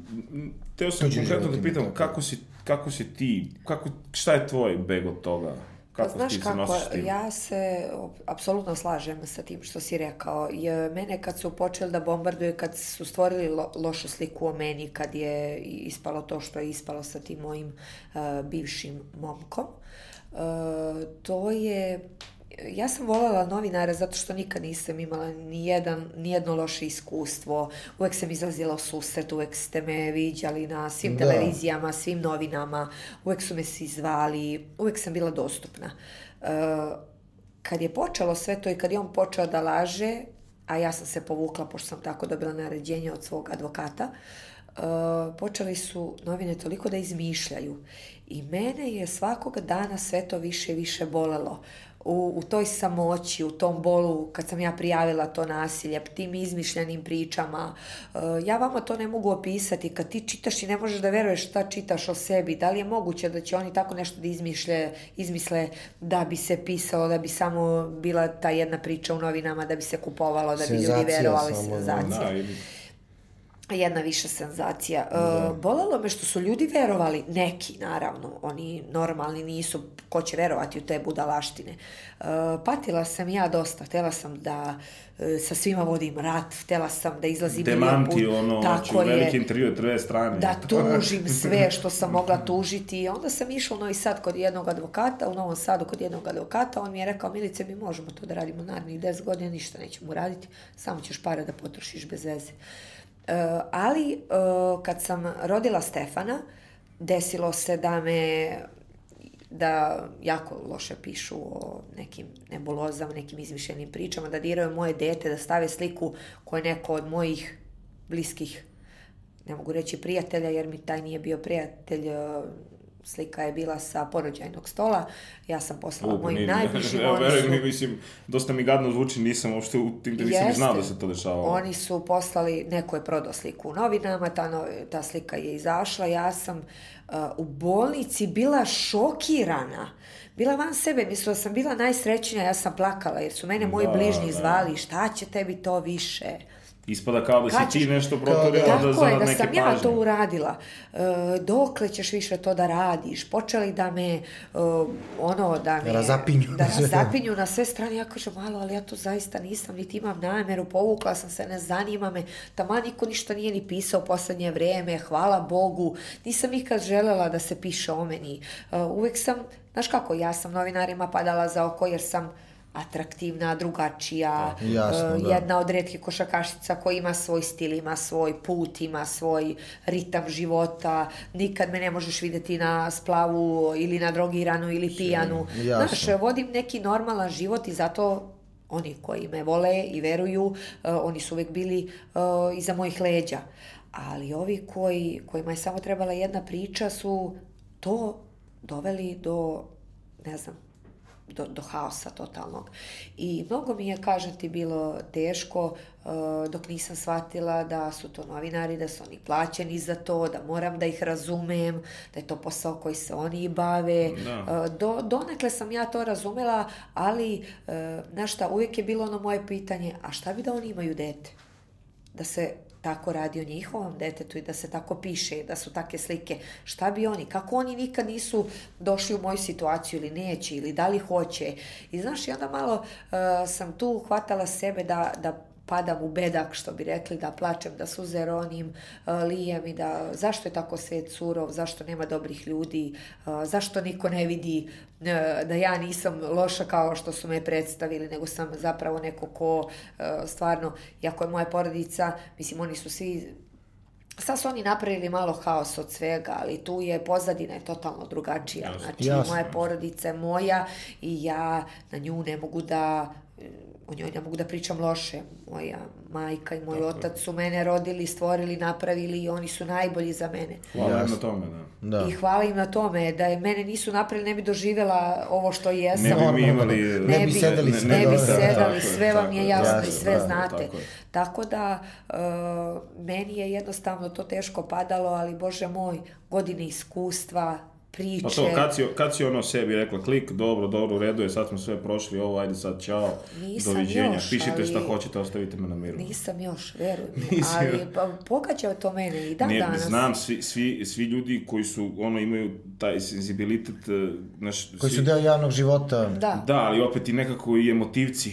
Teo sam konkretno da pitam, kako si, kako si ti, kako, šta je tvoj beg od toga? Kako pa, Znaš ti kako, tim? ja se apsolutno slažem sa tim što si rekao. Je, mene kad su počeli da bombarduju, kad su stvorili lo, lošu sliku o meni, kad je ispalo to što je ispalo sa tim mojim uh, bivšim momkom, uh, to je ja sam volala novinara zato što nikad nisam imala ni, jedan, ni jedno loše iskustvo. Uvek sam izlazila u susret, uvek ste me viđali na svim da. televizijama, svim novinama, uvek su me svi zvali, uvek sam bila dostupna. E, kad je počelo sve to i kad je on počeo da laže, a ja sam se povukla pošto sam tako dobila naređenje od svog advokata, uh, Eh, počeli su novine toliko da izmišljaju. I mene je svakog dana sve to više i više bolelo. U, u toj samoći, u tom bolu kad sam ja prijavila to nasilje, tim izmišljenim pričama. Eh, ja vama to ne mogu opisati. Kad ti čitaš i ne možeš da veruješ šta čitaš o sebi, da li je moguće da će oni tako nešto da izmišlje, izmisle da bi se pisalo, da bi samo bila ta jedna priča u novinama, da bi se kupovalo, da bi ljudi verovali. Da. Senzacija. Da, jedna viša senzacija. E, da. E, bolelo me što su ljudi verovali, neki naravno, oni normalni nisu, ko će verovati u te budalaštine. E, patila sam ja dosta, htela sam da e, sa svima vodim rat, htela sam da izlazim Demanti, milion ono, znači, Tako je, veliki intervju od druge strane. Da tužim sve što sam mogla tužiti. I onda sam išla u Novi Sad kod jednog advokata, u Novom Sadu kod jednog advokata, on mi je rekao, Milice, mi možemo to da radimo narednih 10 godina, ništa nećemo raditi, samo ćeš pare da potrošiš bez veze. Uh, Eh, ali eh, kad sam rodila Stefana, desilo se da me da jako loše pišu o nekim nebulozama, nekim izmišljenim pričama, da diraju moje dete, da stave sliku koje neko od mojih bliskih ne mogu reći prijatelja jer mi taj nije bio prijatelj eh, slika je bila sa porođajnog stola, ja sam poslala mojim najbližim. Ja, verujem, mi, mislim, dosta mi gadno zvuči, nisam uopšte u tim, da nisam znao da se to dešavalo. Oni su poslali, neko je prodao sliku u novinama, ta, no, ta slika je izašla, ja sam uh, u bolnici bila šokirana. Bila van sebe, mislila da sam bila najsrećnija, ja sam plakala jer su mene moji da, bližnji da. zvali, šta će tebi to više? Ispada kao da si ti nešto proturila da, za neke pažnje. Tako je, da sam ja to uradila. E, dokle ćeš više to da radiš? Počeli da me, e, ono, da me... Da razapinju. Da razapinju na sve strane. Ja kažem, malo, ali ja to zaista nisam, niti imam nameru, povukla sam se, ne zanima me. Tama niko ništa nije ni pisao poslednje vreme, hvala Bogu. Nisam nikad želela da se piše o meni. E, uvek sam Znaš kako, ja sam novinarima padala za oko jer sam atraktivna, drugačija, pa, Jasno, uh, jedna da. od redke košakašica koja ima svoj stil, ima svoj put, ima svoj ritam života, nikad me ne možeš videti na splavu ili na drogiranu ili pijanu. Jasno. Znaš, vodim neki normalan život i zato oni koji me vole i veruju, uh, oni su uvek bili uh, iza mojih leđa. Ali ovi koji, kojima je samo trebala jedna priča su to doveli do, ne znam, do, do haosa totalnog. I mnogo mi je, kažem ti, bilo teško uh, dok nisam shvatila da su to novinari, da su oni plaćeni za to, da moram da ih razumem, da je to posao koji se oni bave. Da. Uh, do, donekle sam ja to razumela, ali, uh, znaš šta, uvijek je bilo ono moje pitanje, a šta bi da oni imaju dete? Da se tako radi o njihovom detetu i da se tako piše da su take slike, šta bi oni, kako oni nikad nisu došli u moju situaciju ili neće ili da li hoće. I znaš, i onda malo uh, sam tu hvatala sebe da, da padam u bedak, što bi rekli, da plačem, da suze ronim, e, lijem i da zašto je tako svet surov, zašto nema dobrih ljudi, e, zašto niko ne vidi e, da ja nisam loša kao što su me predstavili, nego sam zapravo neko ko stvarno, jako je moja porodica, mislim oni su svi Sad su oni napravili malo haos od svega, ali tu je pozadina je totalno drugačija. Znači, jasno, moja porodica je moja i ja na nju ne mogu da o njoj ne mogu da pričam loše. Moja majka i moj Tako otac su mene rodili, stvorili, napravili i oni su najbolji za mene. Hvala im na tome, da. da. I hvala im na tome, da je mene nisu napravili, ne bi doživela ovo što jesam. Ne bi mi imali... Ne, bi sedali ne, sve. Ne, ne bi sedali, da, sve vam je jasno jasno, i sve da, znate. Tako, tako da, uh, meni je jednostavno to teško padalo, ali Bože moj, godine iskustva, priče. Pa to, kad si, kad si ono sebi rekla klik, dobro, dobro, u redu je, sad smo sve prošli, ovo, ajde sad, čao, nisam doviđenja, još, pišite ali, šta hoćete, ostavite me na miru. Nisam još, veruj mi, ali pa, pogađa to mene i dan ne, danas. Znam, svi, svi, svi ljudi koji su, ono, imaju taj senzibilitet, e, naš, koji svi, su deo javnog života. Da. da, ali opet i nekako i emotivci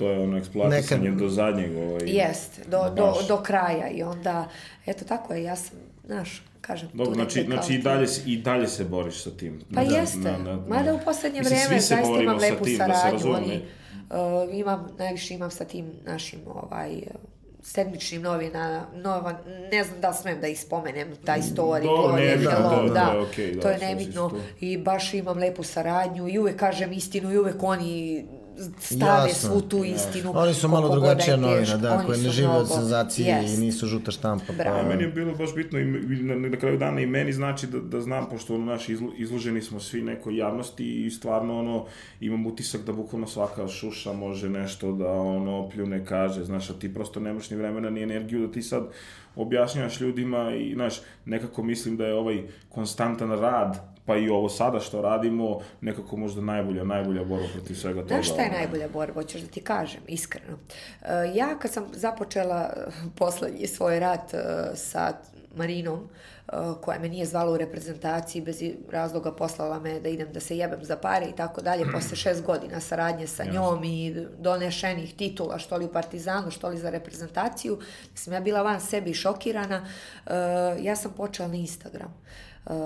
to je ono eksploatisanje Nekad... do zadnjeg. Ovaj, Jest, do, baš... do, do kraja i onda, eto tako je, ja sam, znaš, kažem. Dobro, znači, znači i, dalje, i dalje se boriš sa tim. Pa da, jeste, na, na, na, mada u poslednje Mislim, vreme zaista imam lepu tim, saradnju, da oni, uh, imam, najviše imam sa tim našim ovaj, uh, sedmičnim novina, nova, ne znam da smem da ispomenem taj story, Do, ne, je da, da, da, da, okay, da, to je nebitno i baš imam lepu saradnju i uvek kažem istinu i uvek oni stave Jasno, svu tu istinu. Oni su malo drugačija novina, da, da koje ne žive od senzacije i nisu žuta štampa. Bravo. Pa... Meni je bilo baš bitno, i na, na kraju dana i meni znači da, da znam, pošto ono, naš, izlo, izloženi smo svi nekoj javnosti i stvarno ono, imam utisak da bukvalno svaka šuša može nešto da ono, pljune, kaže, znaš, a ti prosto nemaš ni vremena ni energiju da ti sad objašnjavaš ljudima i, znaš, nekako mislim da je ovaj konstantan rad pa i ovo sada što radimo, nekako možda najbolja, najbolja borba protiv svega toga. Znaš šta je najbolja borba, hoćeš da ti kažem, iskreno. E, ja kad sam započela e, poslednji svoj rad e, sa Marinom, koja me nije zvala u reprezentaciji, bez razloga poslala me da idem da se jebem za pare i tako dalje, posle šest godina saradnje sa njom i donešenih titula, što li u Partizanu, što li za reprezentaciju, da sam ja bila van sebi šokirana, ja sam počela na Instagram. Uh,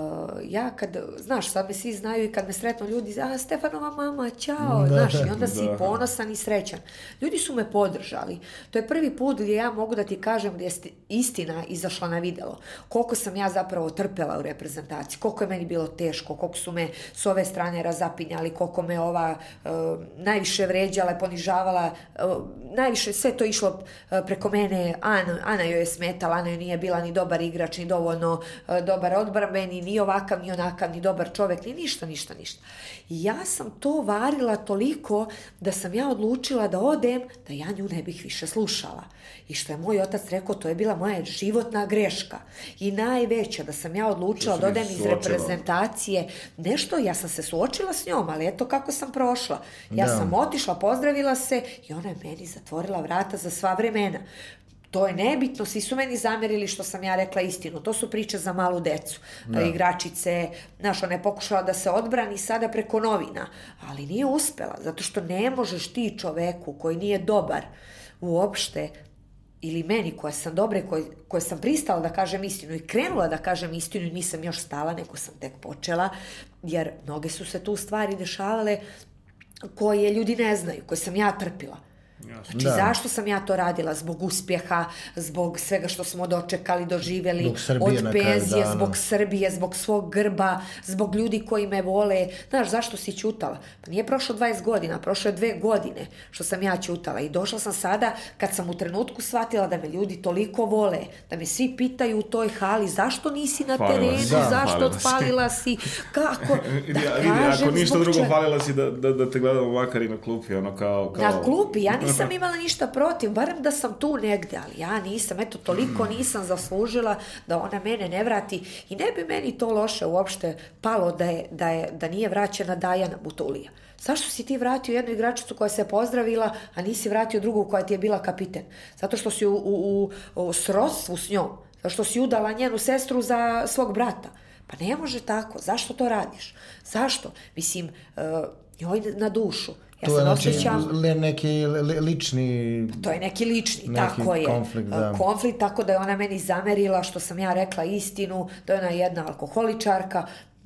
ja kad, znaš, sad me svi znaju i kad me sretno ljudi, a Stefanova mama, čao, da, znaš, i onda si da. ponosan i srećan. Ljudi su me podržali. To je prvi put gdje ja mogu da ti kažem gdje je istina izašla na videlo. Koliko sam ja zapravo trpela u reprezentaciji, koliko je meni bilo teško, koliko su me s ove strane razapinjali, koliko me ova uh, najviše vređala, ponižavala, uh, najviše sve to išlo preko mene, Ana, Ana joj je smetala, Ana joj nije bila ni dobar igrač, ni dovoljno dobar odbrame, je ni, ni ovakav, ni onakav, ni dobar čovek, ni ništa, ništa, ništa. I ja sam to varila toliko da sam ja odlučila da odem, da ja nju ne bih više slušala. I što je moj otac rekao, to je bila moja životna greška. I najveća, da sam ja odlučila da, da odem iz reprezentacije. Nešto, ja sam se suočila s njom, ali eto kako sam prošla. Ja da. sam otišla, pozdravila se i ona je meni zatvorila vrata za sva vremena to je nebitno, svi su meni zamerili što sam ja rekla istinu, to su priče za malu decu, da. igračice, znaš, ona je pokušala da se odbrani sada preko novina, ali nije uspela, zato što ne možeš ti čoveku koji nije dobar uopšte ili meni koja sam dobre, koja, koja sam pristala da kažem istinu i krenula da kažem istinu i nisam još stala, nego sam tek počela, jer mnoge su se tu stvari dešavale koje ljudi ne znaju, koje sam ja trpila. Znači, da. zašto sam ja to radila? Zbog uspjeha, zbog svega što smo dočekali, doživjeli, od penzije, zbog Srbije, zbog svog grba, zbog ljudi koji me vole. Znaš, zašto si ćutala? Pa nije prošlo 20 godina, prošlo je dve godine što sam ja ćutala i došla sam sada kad sam u trenutku shvatila da me ljudi toliko vole, da me svi pitaju u toj hali zašto nisi na falila terenu, da, zašto otpalila si, kako, da ja, kažem, Ako ništa drugo, falila si da, da, da te gledamo makar i na klupi, ono kao... kao... Na klupi, ja nisam nisam imala ništa protiv, barem da sam tu negde, ali ja nisam, eto, toliko mm. nisam zaslužila da ona mene ne vrati i ne bi meni to loše uopšte palo da, je, da, je, da nije vraćena Dajana Butulija. Zašto si ti vratio jednu igračicu koja se pozdravila, a nisi vratio drugu koja ti je bila kapiten? Zato što si u, u, u, u srodstvu s njom, zato što si udala njenu sestru za svog brata. Pa ne može tako, zašto to radiš? Zašto? Mislim, uh, njoj na dušu. Ja to je znači, osjećam... neki lični... Pa to je neki lični, neki tako je. Konflikt, da. konflikt, tako da je ona meni zamerila što sam ja rekla istinu, da je ona jedna alkoholičarka,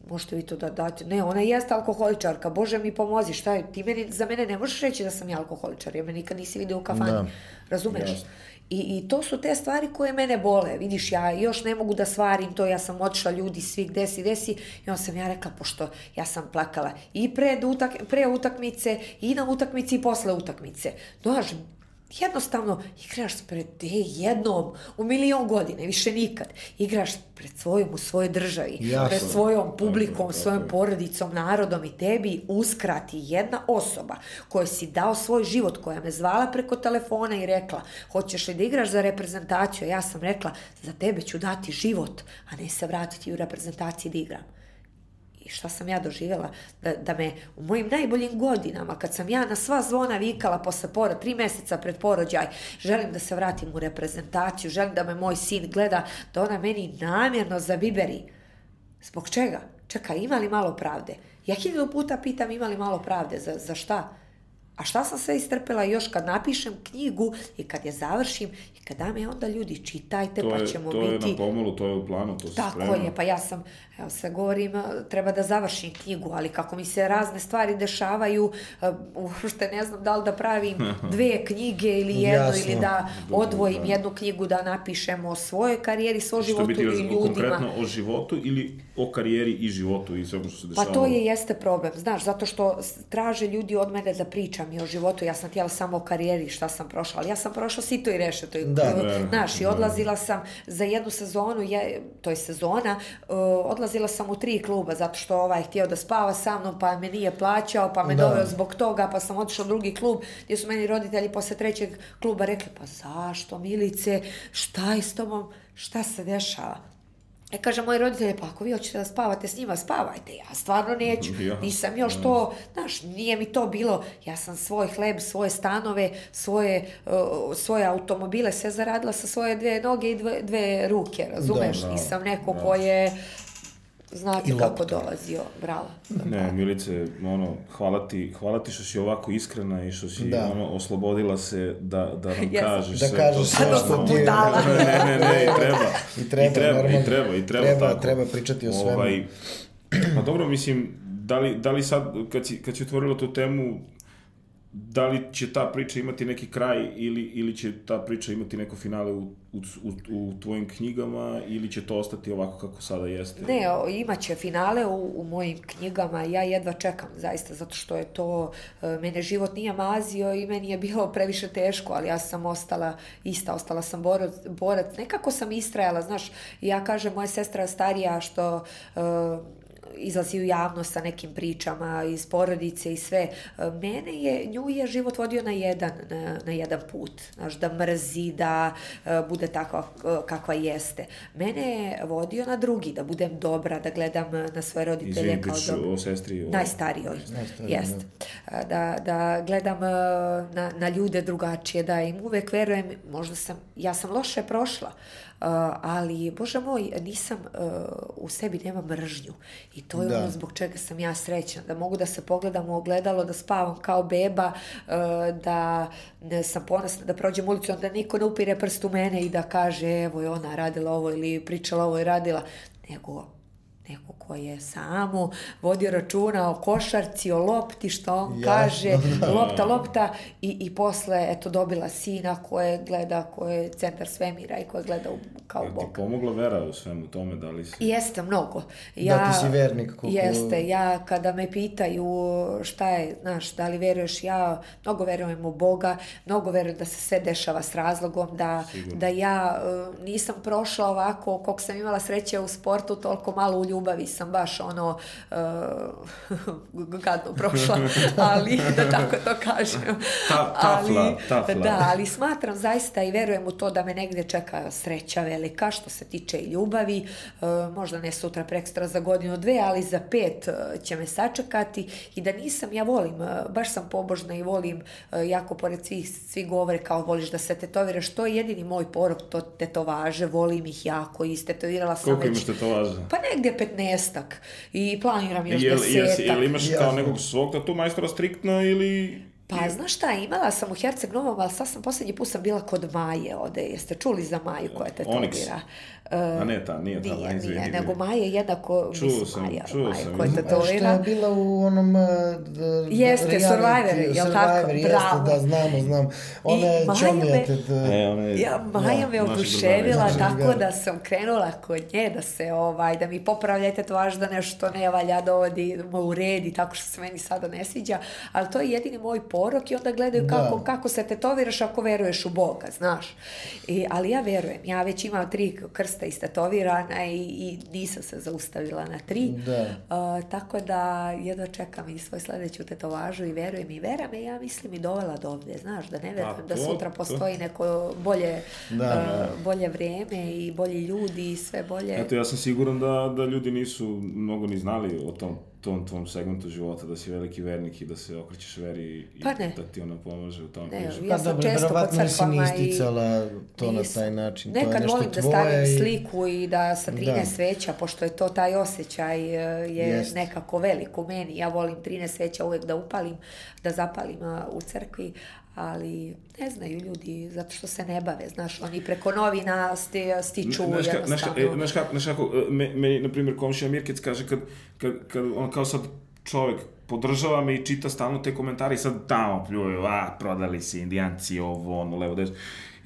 možete vi to da date. Ne, ona jeste alkoholičarka, Bože mi pomozi, šta je, ti meni, za mene ne možeš reći da sam ja alkoholičar, jer me nikad nisi vidio u kafani, da. razumeš? Yes. I, I to su te stvari koje mene bole. Vidiš, ja još ne mogu da svarim to, ja sam otišla ljudi svi gde si, gde si. I onda sam ja rekla, pošto ja sam plakala i pred utak, pre utakmice, i na utakmici i posle utakmice. Znaš, jednostavno igraš pred te jednom u milion godine, više nikad. Igraš pred svojom u svojoj državi, Jasno. pred svojom publikom, tako, svojom porodicom, narodom i tebi uskrati jedna osoba koja si dao svoj život, koja me zvala preko telefona i rekla hoćeš li da igraš za reprezentaciju? Ja sam rekla za tebe ću dati život, a ne se vratiti u reprezentaciji da igram šta sam ja doživjela, da, da me u mojim najboljim godinama, kad sam ja na sva zvona vikala posle pora, tri meseca pred porođaj, želim da se vratim u reprezentaciju, želim da me moj sin gleda, da ona meni namjerno zabiberi. Zbog čega? Čekaj, ima li malo pravde? Ja hiljadu puta pitam ima li malo pravde, za, za šta? A šta sam sve istrpela još kad napišem knjigu i kad je završim i kad dam je onda ljudi čitajte to pa ćemo biti... To je na pomolu, to je u planu, to se Tako je, pa ja sam, evo se govorim, e, treba da završim knjigu, ali kako mi se razne stvari dešavaju, e, uopšte ne znam da li da pravim dve knjige ili jednu ili da odvojim Dobro, da. jednu knjigu da napišem o svojoj karijeri, svom životu i ljudima. Što Konkretno o životu ili o karijeri i životu i svemu što se dešava? Pa to je jeste problem, znaš, zato što traže ljudi od mene da pričam mi o životu, ja sam htjela samo o karijeri šta sam prošla, ali ja sam prošla sito i rešeto. Da, da, da, Znaš, i da, odlazila sam za jednu sezonu, je, to je sezona, uh, odlazila sam u tri kluba zato što ovaj htio da spava sa mnom, pa me nije plaćao, pa me da. doveo zbog toga, pa sam otišla u drugi klub gdje su meni roditelji posle trećeg kluba rekli, pa zašto Milice, šta je s tobom, šta se dešava? E, kaže moje roditelje, pa ako vi hoćete da spavate s njima, spavajte, ja stvarno neću, ja, nisam još ja. Da. to, znaš, nije mi to bilo, ja sam svoj hleb, svoje stanove, svoje, uh, svoje automobile, sve zaradila sa svoje dve noge i dve, dve ruke, razumeš, da, da, nisam neko da. ko je Znate kako dolazio, bravo. Ne, Milice, ono, hvala ti, hvala ti što si ovako iskrena i što si da. ono, oslobodila se da, da nam yes. kažeš da sve kažeš Sve što ti je. Ne, ne, ne, ne, i treba. I treba, I treba, normalno, i treba, i treba, treba, tako. treba pričati o svemu. Ovaj, pa dobro, mislim, da li, da li sad, kad si, kad si otvorila tu temu, da li će ta priča imati neki kraj ili, ili će ta priča imati neko finale u, u, u tvojim knjigama ili će to ostati ovako kako sada jeste? Ne, imaće finale u, u mojim knjigama, ja jedva čekam zaista zato što je to, e, mene život nije mazio i meni je bilo previše teško, ali ja sam ostala ista, ostala sam borac, borac. nekako sam istrajala, znaš, ja kažem, moja sestra starija što... Uh, izlazi u javnost sa nekim pričama iz porodice i sve. Mene je, nju je život vodio na jedan, na, na jedan put, znaš, da mrzi, da e, bude takva e, kakva jeste. Mene je vodio na drugi, da budem dobra, da gledam e, na svoje roditelje Izvim, kao dobro. o sestri? O... Najstarijoj, Najstarijoj jest. Da. da, da gledam na, na ljude drugačije, da im uvek verujem, možda sam, ja sam loše prošla, Eh, ali bože moj nisam eh, u sebi nema mržnju i to je da. ono zbog čega sam ja srećna da mogu da se pogledam u ogledalo da spavam kao beba eh, da sam ponosna da prođem ulicu onda niko ne upire prst u mene i da kaže evo je ona radila ovo ili pričala ovo i radila nego neko ko je samo vodio računa o košarci, o lopti, što on ja. kaže, lopta, lopta i, i posle, eto, dobila sina koje gleda, koje je centar svemira i koje gleda u, kao Jel bog. ti pomogla vera u svemu tome, da li si... Jeste, mnogo. Ja, da ti si vernik. Koliko... Jeste, ja kada me pitaju šta je, znaš, da li veruješ, ja mnogo verujem u Boga, mnogo verujem da se sve dešava s razlogom, da, Sigurno. da ja e, nisam prošla ovako, kog sam imala sreće u sportu, toliko malo u ljubavi ljubavi sam baš ono uh, eh, gadno prošla, ali da tako to kažem. Ta, tafla, ali, tafla. Da, ali smatram zaista i verujem u to da me negde čeka sreća velika što se tiče ljubavi, uh, možda ne sutra prekstra za godinu dve, ali za pet eh, će me sačekati i da nisam, ja volim, baš sam pobožna i volim jako pored svih, svih govore kao voliš da se tetoviraš, to je jedini moj porok, to tetovaže, volim ih jako i istetovirala sam Koliko već. Koliko imaš tetovaža? Pa negde petnestak i planiram još jel, desetak. Jel, jel imaš kao nekog svog tatu majstora striktno ili... Pa znaš šta, imala sam u Herceg Novom, ali sad sam poslednji put sam bila kod Maje ode. Jeste čuli za Maju koja te tatovira? A e, ne ta, nije ta, nije, nije, nije, nego Maja je jednako, čuo mislim, sam, Maja, čuo Maja sam, koja tatovira. E, što je bila u onom... Uh, jeste, reality, Survivor, je li tako? Survivor, jeste, da, znamo, znam. Ona je čomija te... E, ona je, ja, da, Maja me oduševila, tako da sam krenula kod nje, da se, ovaj, da mi to tetovaž, da nešto ne valja, dovodi, u red i tako što se meni sada ne sviđa, ali to je jedini moj porok i onda gledaju da. kako, da. kako se tetoviraš ako veruješ u Boga, znaš. I, ali ja verujem, ja već imam tri krsta istetovirana i, i nisam se zaustavila na tri. Da. Uh, tako da jedva čekam i svoj sledeću tetovažu i verujem i vera me, ja mislim i dovela do ovde, znaš, da ne verujem da sutra postoji neko bolje, da, da. Uh, bolje vreme i bolji ljudi i sve bolje. Eto, ja sam siguran da, da ljudi nisu mnogo ni znali o tom tom tvom segmentu života, da si veliki vernik i da se okrećeš veri i pa ne. da ti ona pomaže u tom ne, priče. Ja pa dobro, verovatno nisi ni isticala to nis. na taj način. Nekad to je nešto volim da stavim i... sliku i da sa 13 da. sveća, pošto je to taj osjećaj e, je Jest. nekako veliko meni. Ja volim 13 sveća uvek da upalim, da zapalim e, u crkvi, ali ne znaju ljudi zato što se ne bave, znaš, oni preko novina sti, stiču znaš jednostavno. E, znaš kako, znaš e, kako, me, me, na primjer, komšija Mirkec kaže kad, kad, kad on kao sad čovek podržava me i čita stalno te komentare i sad tamo pljuju, a, prodali se indijanci, ovo, ono, levo, desno.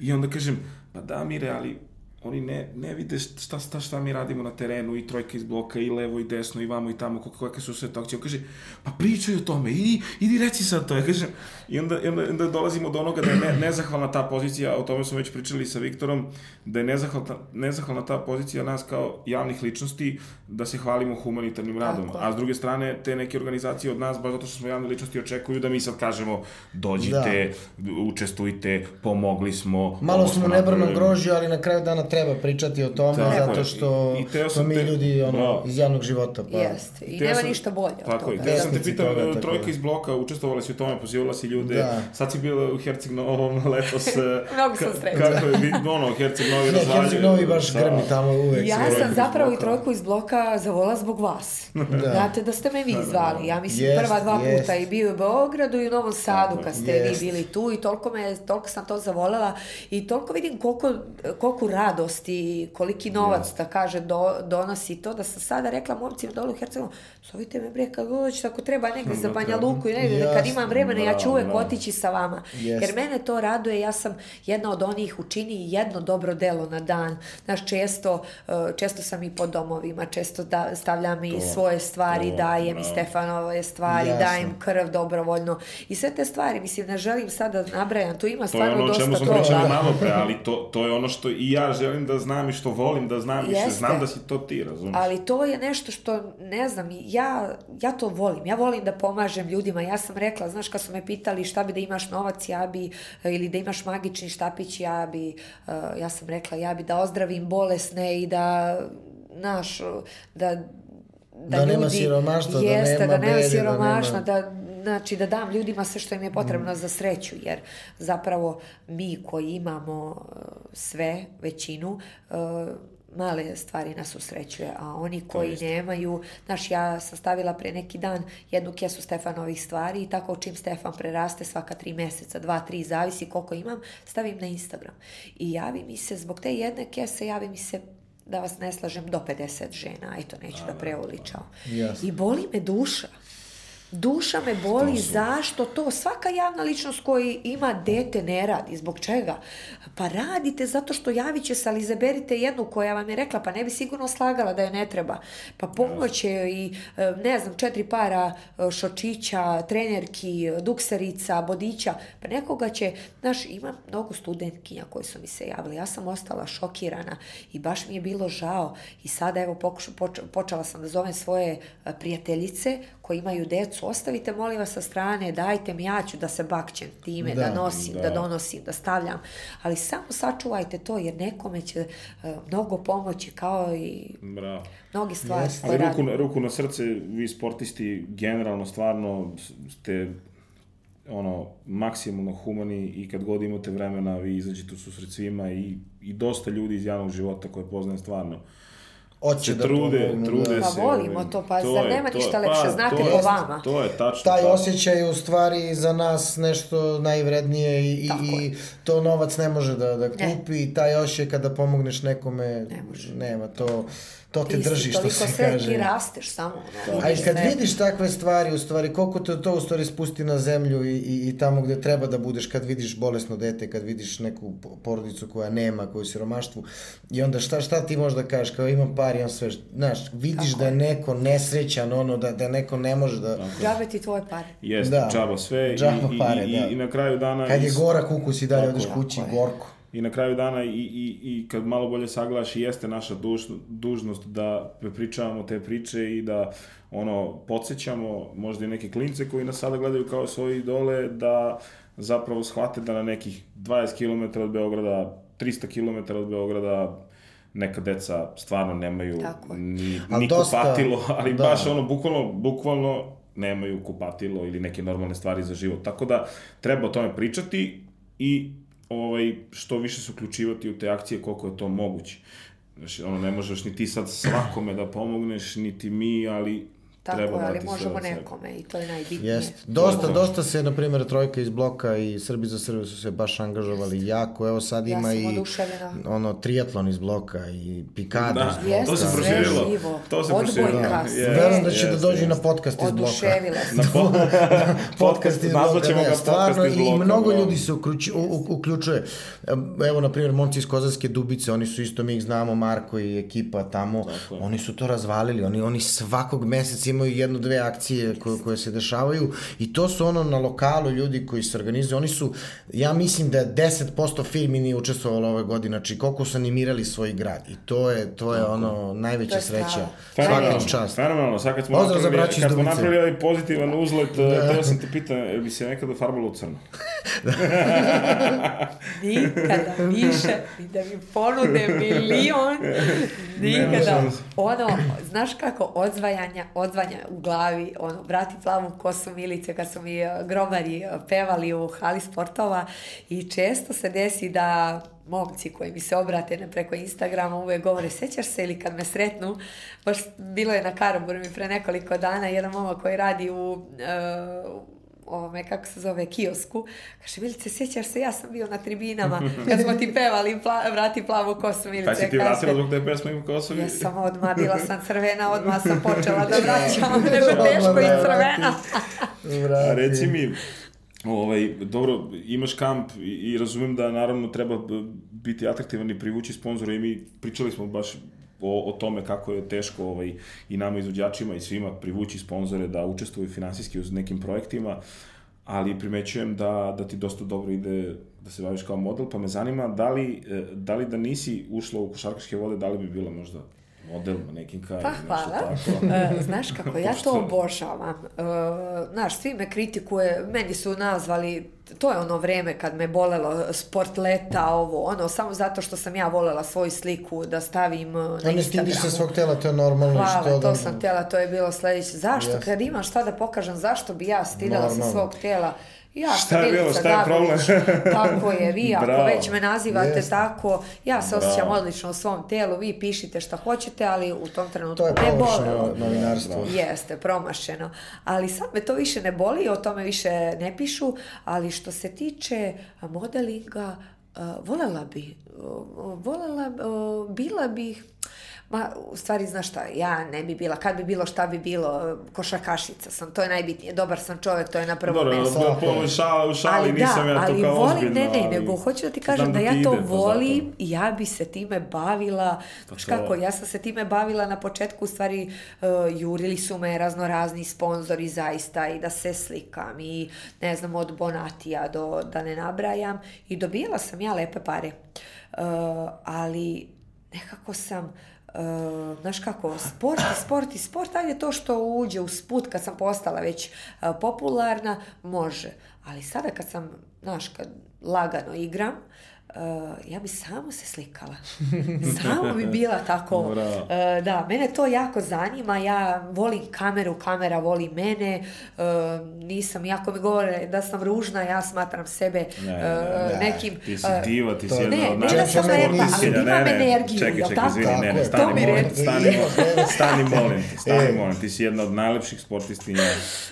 I onda kažem, pa da, Mire, ali oni ne, ne vide šta, šta, šta mi radimo na terenu, i trojka iz bloka, i levo, i desno, i vamo, i tamo, kako kakve su sve tokcije. On kaže, pa pričaj o tome, idi, idi reci sad to. Ja kažem, i onda, i onda, onda dolazimo do onoga da je ne, nezahvalna ta pozicija, o tome smo već pričali sa Viktorom, da je nezahvalna, nezahvalna ta pozicija nas kao javnih ličnosti, da se hvalimo humanitarnim radom. A s druge strane, te neke organizacije od nas, baš zato što smo javne ličnosti, očekuju da mi sad kažemo, dođite, da. učestvujte, pomogli smo. Malo smo u nebranom grožju, ali na kraju dana treba pričati o tome, tako zato što i, i smo mi te... ljudi ono, Bravo. iz javnog života. Pa... Jeste, i, I nema sam, ništa bolje tako od toga. Tako je, sam te pitao, toga, e, trojka iz bloka, učestvovala si u tome, pozivala si ljude, da. sad si bila u Herceg Novom letos. Mnogo sam srećna. Kako je, ono, Herceg Novi razvaljuju. Herceg Novi baš da. grmi tamo uvek. Ja sam zapravo i trojku iz bloka zavola zbog vas. Da. Znate da ste me vi da, da, zvali, ja mislim prva dva puta i bio u Beogradu i u Novom Sadu kad ste vi bili tu i toliko, me, toliko sam to zavolela i toliko vidim koliko, koliko rado radost koliki novac ja. da kaže do, donosi to, da sam sada rekla momcima dole u Hercegovini, zovite me bre kad dođete ako treba negde za Banja Luku i negde Jasne, kad imam vremena ja ću uvek bravo. otići sa vama. Yes. Jer mene to raduje, ja sam jedna od onih učini jedno dobro delo na dan. Znaš, često, eh, često sam i po domovima, često da, stavljam i to, svoje stvari, to, dajem bravo. i Stefanove stvari, Jasne. dajem krv dobrovoljno i sve te stvari. Mislim, ne želim sada da nabrajam, tu ima stvarno dosta toga. To je ono o čemu smo pričali malo pre, ali to, to je ono što i ja želim želim da znam i što volim da znam Jeste. i što znam da si to ti, razumiješ? Ali to je nešto što, ne znam, ja, ja to volim. Ja volim da pomažem ljudima. Ja sam rekla, znaš, kad su me pitali šta bi da imaš novac, ja bi, ili da imaš magični štapić, ja bi, eh, ja sam rekla, ja bi da ozdravim bolesne i da, znaš, da da, da ljudi, nema da jeste, da nema, da nema beri, siromašna, da, nema... da znači da dam ljudima sve što im je potrebno mm. za sreću, jer zapravo mi koji imamo e, sve, većinu, e, male stvari nas usrećuje, a oni koji nemaju, znaš, ja sam stavila pre neki dan jednu kesu Stefanovih stvari i tako čim Stefan preraste svaka tri meseca, dva, tri, zavisi koliko imam, stavim na Instagram. I javi mi se, zbog te jedne kese, javi mi se da vas ne slažem do 50 žena, eto neću da preuličam. Jasno. I boli me duša duša me boli, zašto to? Svaka javna ličnost koji ima dete ne radi, zbog čega? Pa radite zato što javit će se, ali izaberite jednu koja vam je rekla, pa ne bi sigurno slagala da je ne treba. Pa pomoće i, e, ne znam, četiri para e, šočića, trenerki, dukserica, bodića, pa nekoga će, znaš, imam mnogo studentkinja koji su mi se javili, ja sam ostala šokirana i baš mi je bilo žao i sada evo pokuš, poč, počela sam da zovem svoje e, prijateljice koji imaju mhm. decu, ostavite molim vas sa strane, dajte mi, ja ću da se bakćem time, da, da nosim, da. da donosim, da stavljam, ali samo sačuvajte to jer nekome će uh, mnogo pomoći kao i Bravo. mnogi stvari. Yes. Ali ruku, na, ruku na srce, vi sportisti generalno stvarno ste ono, maksimalno humani i kad god imate vremena vi izađete u susret svima i, i dosta ljudi iz javnog života koje poznajem stvarno Oće se da trude, pomogne, da. trude da. se. Pa volimo ovaj, to, pa to zar nema ništa lepše, pa, znate po vama. To je tačno. Taj tako. osjećaj u stvari za nas nešto najvrednije i, tako. i to novac ne može da, da kupi ne. taj osjećaj kada pomogneš nekome, ne može. nema to to te drži, što se kaže. Toliko se ti rasteš samo. Da, A i kad vidiš takve stvari, u stvari, koliko te to u stvari spusti na zemlju i, i, i tamo gde treba da budeš, kad vidiš bolesno dete, kad vidiš neku porodicu koja nema, koju siromaštvu, i onda šta, šta ti možeš da kažeš, kao imam par, imam sve, znaš, vidiš Tako. da je neko nesrećan, ono, da, da neko ne može da... Tako. Džabe ti tvoje pare. Jeste, da. džaba sve. Džaba i, pare, i, da. I na kraju dana... Kad je gora kukus i dalje odeš kući, pa gorko i na kraju dana i, i, i kad malo bolje saglaš i jeste naša duž, dužnost da pričavamo te priče i da ono podsjećamo možda i neke klince koji nas sada gledaju kao svoji idole da zapravo shvate da na nekih 20 km od Beograda, 300 km od Beograda neka deca stvarno nemaju Tako. ni, ali ni dosta, kupatilo, ali da. baš ono bukvalno, bukvalno nemaju kupatilo ili neke normalne stvari za život. Tako da treba o tome pričati i ovaj, što više se uključivati u te akcije koliko je to moguće. Znači, ono, ne možeš ni ti sad svakome da pomogneš, niti mi, ali Tako treba ali možemo nekome i to je najbitnije. Jest. Dosta, dosta se, na primjer, Trojka iz bloka i Srbi za Srbiju su se baš angažovali Jest. jako. Evo sad ima ja i ono, triatlon iz bloka i pikada da. iz bloka. Jest, to se proširilo. To se proširilo. Da. Yes, Verujem da će yes, da dođe yes. na podcast iz bloka. Oduševila se. na po... podcast iz bloka. Ne, ga da, stvarno, iz bloka, i mnogo bro. ljudi se ukruči, u, u, uključuje. Evo, na primjer, momci iz Kozarske Dubice, oni su isto, mi ih znamo, Marko i ekipa tamo, oni su to razvalili, oni, oni svakog meseca imaju jedno dve akcije koje, koje se dešavaju i to su ono na lokalu ljudi koji se organizuju, oni su, ja mislim da 10% firmi nije učestvovalo ove godine, znači koliko su animirali svoj grad i to je, to je ono najveća sreća. Fenomenalno, čast. fenomenalno, sad smo, Pozdrav napravili, kad smo napravili ovaj pozitivan da. uzlet, eh, da. teo sam te pitao, jel bi se nekada farbalo u crno? da. nikada više, da mi ponude milion, nikada. Ono, znaš kako, odzvajanja, odzvajanja pevanja u glavi, ono, vrati plavu kosu Milice kad su mi e, gromari e, pevali u hali sportova i često se desi da momci koji mi se obrate na preko Instagrama uvek govore, sećaš se ili kad me sretnu, baš bilo je na Karobur mi pre nekoliko dana jedan momak koji radi u, uh, ovome, kako se zove, kiosku. Kaže, Milice, sjećaš se, ja sam bio na tribinama kad smo ti pevali pla, Vrati plavu kosu, Milice. Kaj pa si ti vratila zbog te pesme im kosu? Ja sam odmah, bila sam crvena, odmah sam počela da vraćam, da nego teško i da crvena. A reci mi, Ovaj, dobro, imaš kamp i, i razumijem da naravno treba biti atraktivan i privući sponzore i mi pričali smo baš o, o tome kako je teško ovaj, i nama izvođačima i svima privući sponzore da učestvuju finansijski uz nekim projektima, ali primećujem da, da ti dosta dobro ide da se baviš kao model, pa me zanima da li e, da, li da nisi ušla u košarkaške vode, da li bi bila možda model, manekinka pa, ili nešto hvala. tako. E, znaš kako, ja to obožavam. E, znaš, svi me kritikuje, meni su nazvali, to je ono vreme kad me bolelo sportleta, ovo, ono, samo zato što sam ja volela svoju sliku da stavim e, na Instagramu. Ali stidiš se svog tela, to je normalno. Hvala, što to da... sam tela, to je bilo sledeće. Zašto, yes. kad imam šta da pokažem, zašto bi ja stidala se svog tela? Ja šta je bilo, šta je problem? tako je, vi ako Bravo. već me nazivate yes. tako, ja se Bravo. odlično u svom telu, vi pišite šta hoćete, ali u tom trenutku to je ne boli. novinarstvo. Da. Jeste, promašeno. Ali sad me to više ne boli, o tome više ne pišu, ali što se tiče modelinga, eh, volela bi, eh, volela, eh, bila bih Ma, u stvari, znaš šta, ja ne bi bila, kad bi bilo, šta bi bilo, eh, košarkašica sam, to je najbitnije, dobar sam čovek, to je na prvo Dobro, meso. Dobro, po, šala, u šali, ali, da, nisam da, ja to ali kao volim, ozbiljno. Ne, ne, ali, nego hoću da ti kažem da, da ja to ide, volim i ja bi se time bavila, pa znaš kako, ja sam se time bavila na početku, u stvari, uh, jurili su me razno razni sponzori zaista i da se slikam i, ne znam, od Bonatija do, da ne nabrajam i dobijala sam ja lepe pare. Uh, ali nekako sam Uh, znaš kako, sport i sport i sport, ajde to što uđe u sput kad sam postala već uh, popularna, može. Ali sada kad sam, znaš, kad lagano igram, Uh, ja bi samo se slikala. Samo bi bila tako. Uh, da, mene to jako zanima. Ja volim kameru, kamera voli mene. Uh, nisam, jako mi govore da sam ružna, ja smatram sebe ne, ne, ne, nekim... Ti si diva, ti si jedna ne, od Ne, da sam rekla, ali imam energiju. Čekaj, čekaj, tako? izvini, ne, ne, stani, molim, stani, stani, e. molim, stani, molim. Ti si jedna od najlepših sportistinja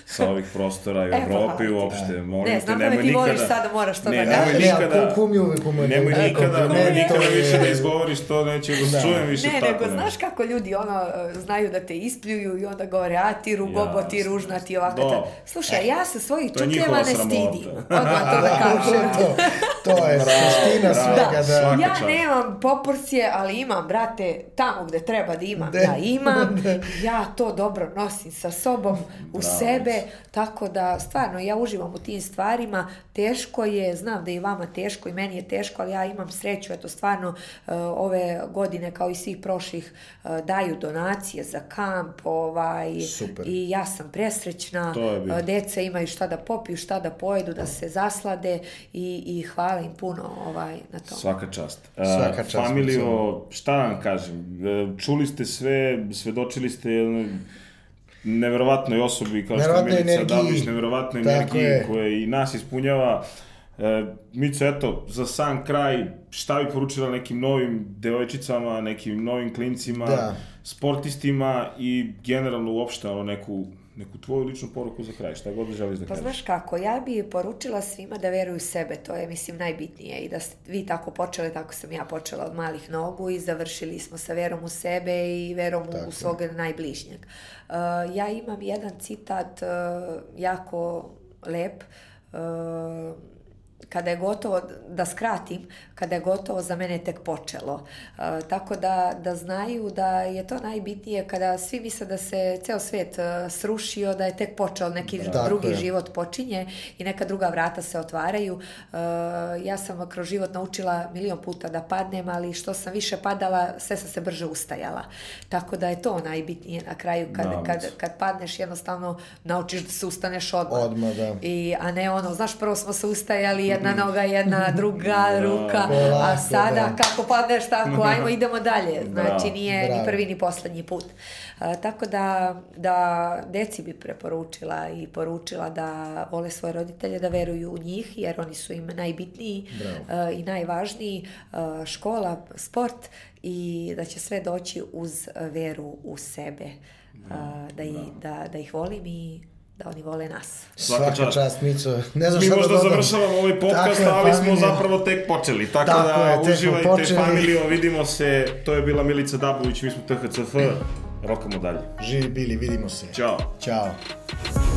sa ovih prostora i u Evropi da. uopšte. Molim ne, znam ne, da ne, ti voliš sada, moraš to da Ne, nemoj nikada. Kum je uvijek umre nemoj, nemoj da nikada, nemoj nikada je... više da izgovoriš to, neće da da. čujem više ne, tako. Ne, nego znaš kako ljudi ono znaju da te ispljuju i onda govore, a ti rugobo, e, ja, ti ružna, ti ovako. No. Slušaj, ja se svojih čukljeva ne stidim. Odmah to da kažem. to, to je suština svega. Da. Ja nemam proporcije, ali imam, brate, tamo gde treba da imam, ja da. imam. Ja to dobro nosim sa sobom, u sebe, tako da stvarno ja uživam u tim stvarima. Teško je, znam da i vama teško i meni je teško teško, ali ja imam sreću, eto stvarno e, ove godine kao i svih prošlih e, daju donacije za kamp, ovaj, Super. i ja sam presrećna, e, deca imaju šta da popiju, šta da pojedu, da se zaslade i, i hvala im puno ovaj, na to. Svaka čast. Svaka čast. Familio, šta vam kažem, čuli ste sve, svedočili ste neverovatnoj osobi kao što je Milica Davlić, neverovatnoj energiji koja i nas ispunjava. Uh, E, Mico, eto, za sam kraj, šta bi poručila nekim novim devojčicama, nekim novim klincima, da. sportistima i generalno uopšte ono, neku neku tvoju ličnu poruku za kraj, šta god da želiš da pa kažeš. Pa znaš kako, ja bi poručila svima da veruju u sebe, to je mislim najbitnije i da ste vi tako počeli, tako sam ja počela od malih nogu i završili smo sa verom u sebe i verom tako. u svog najbližnjeg. Uh, ja imam jedan citat uh, jako lep, uh, kada je gotovo, da skratim, kada je gotovo za mene tek počelo. E, tako da, da znaju da je to najbitnije kada svi misle da se ceo svet e, srušio, da je tek počeo neki da. tako drugi je. život počinje i neka druga vrata se otvaraju. E, ja sam kroz život naučila milion puta da padnem, ali što sam više padala, sve sam se brže ustajala. Tako da je to najbitnije na kraju kad, Navic. kad, kad padneš jednostavno naučiš da se ustaneš odmah. Odmah, da. I, a ne ono, znaš, prvo smo se ustajali, jedna mm. noga, jedna mm. druga da, ruka, Polako, a da. sada da. kako padneš tako, mm-hmm. ajmo idemo dalje. Da. Znači nije Bravo. ni prvi ni poslednji put. A, tako da, da deci bi preporučila i poručila da vole svoje roditelje, da veruju u njih, jer oni su im najbitniji a, i najvažniji. A, škola, sport i da će sve doći uz veru u sebe. Da, da, i, da, da ih volim i da oni vole nas. Svaka, Svaka čast, Mico. Ne znam Mi šta da možda da završavamo ovaj podcast, je, ali smo zapravo tek počeli. Tako, tako da je, uživajte, počeli. familijo, vidimo se. To je bila Milica Dabović, mi smo THCF. Rokamo dalje. Živi bili, vidimo se. Ćao. Ćao.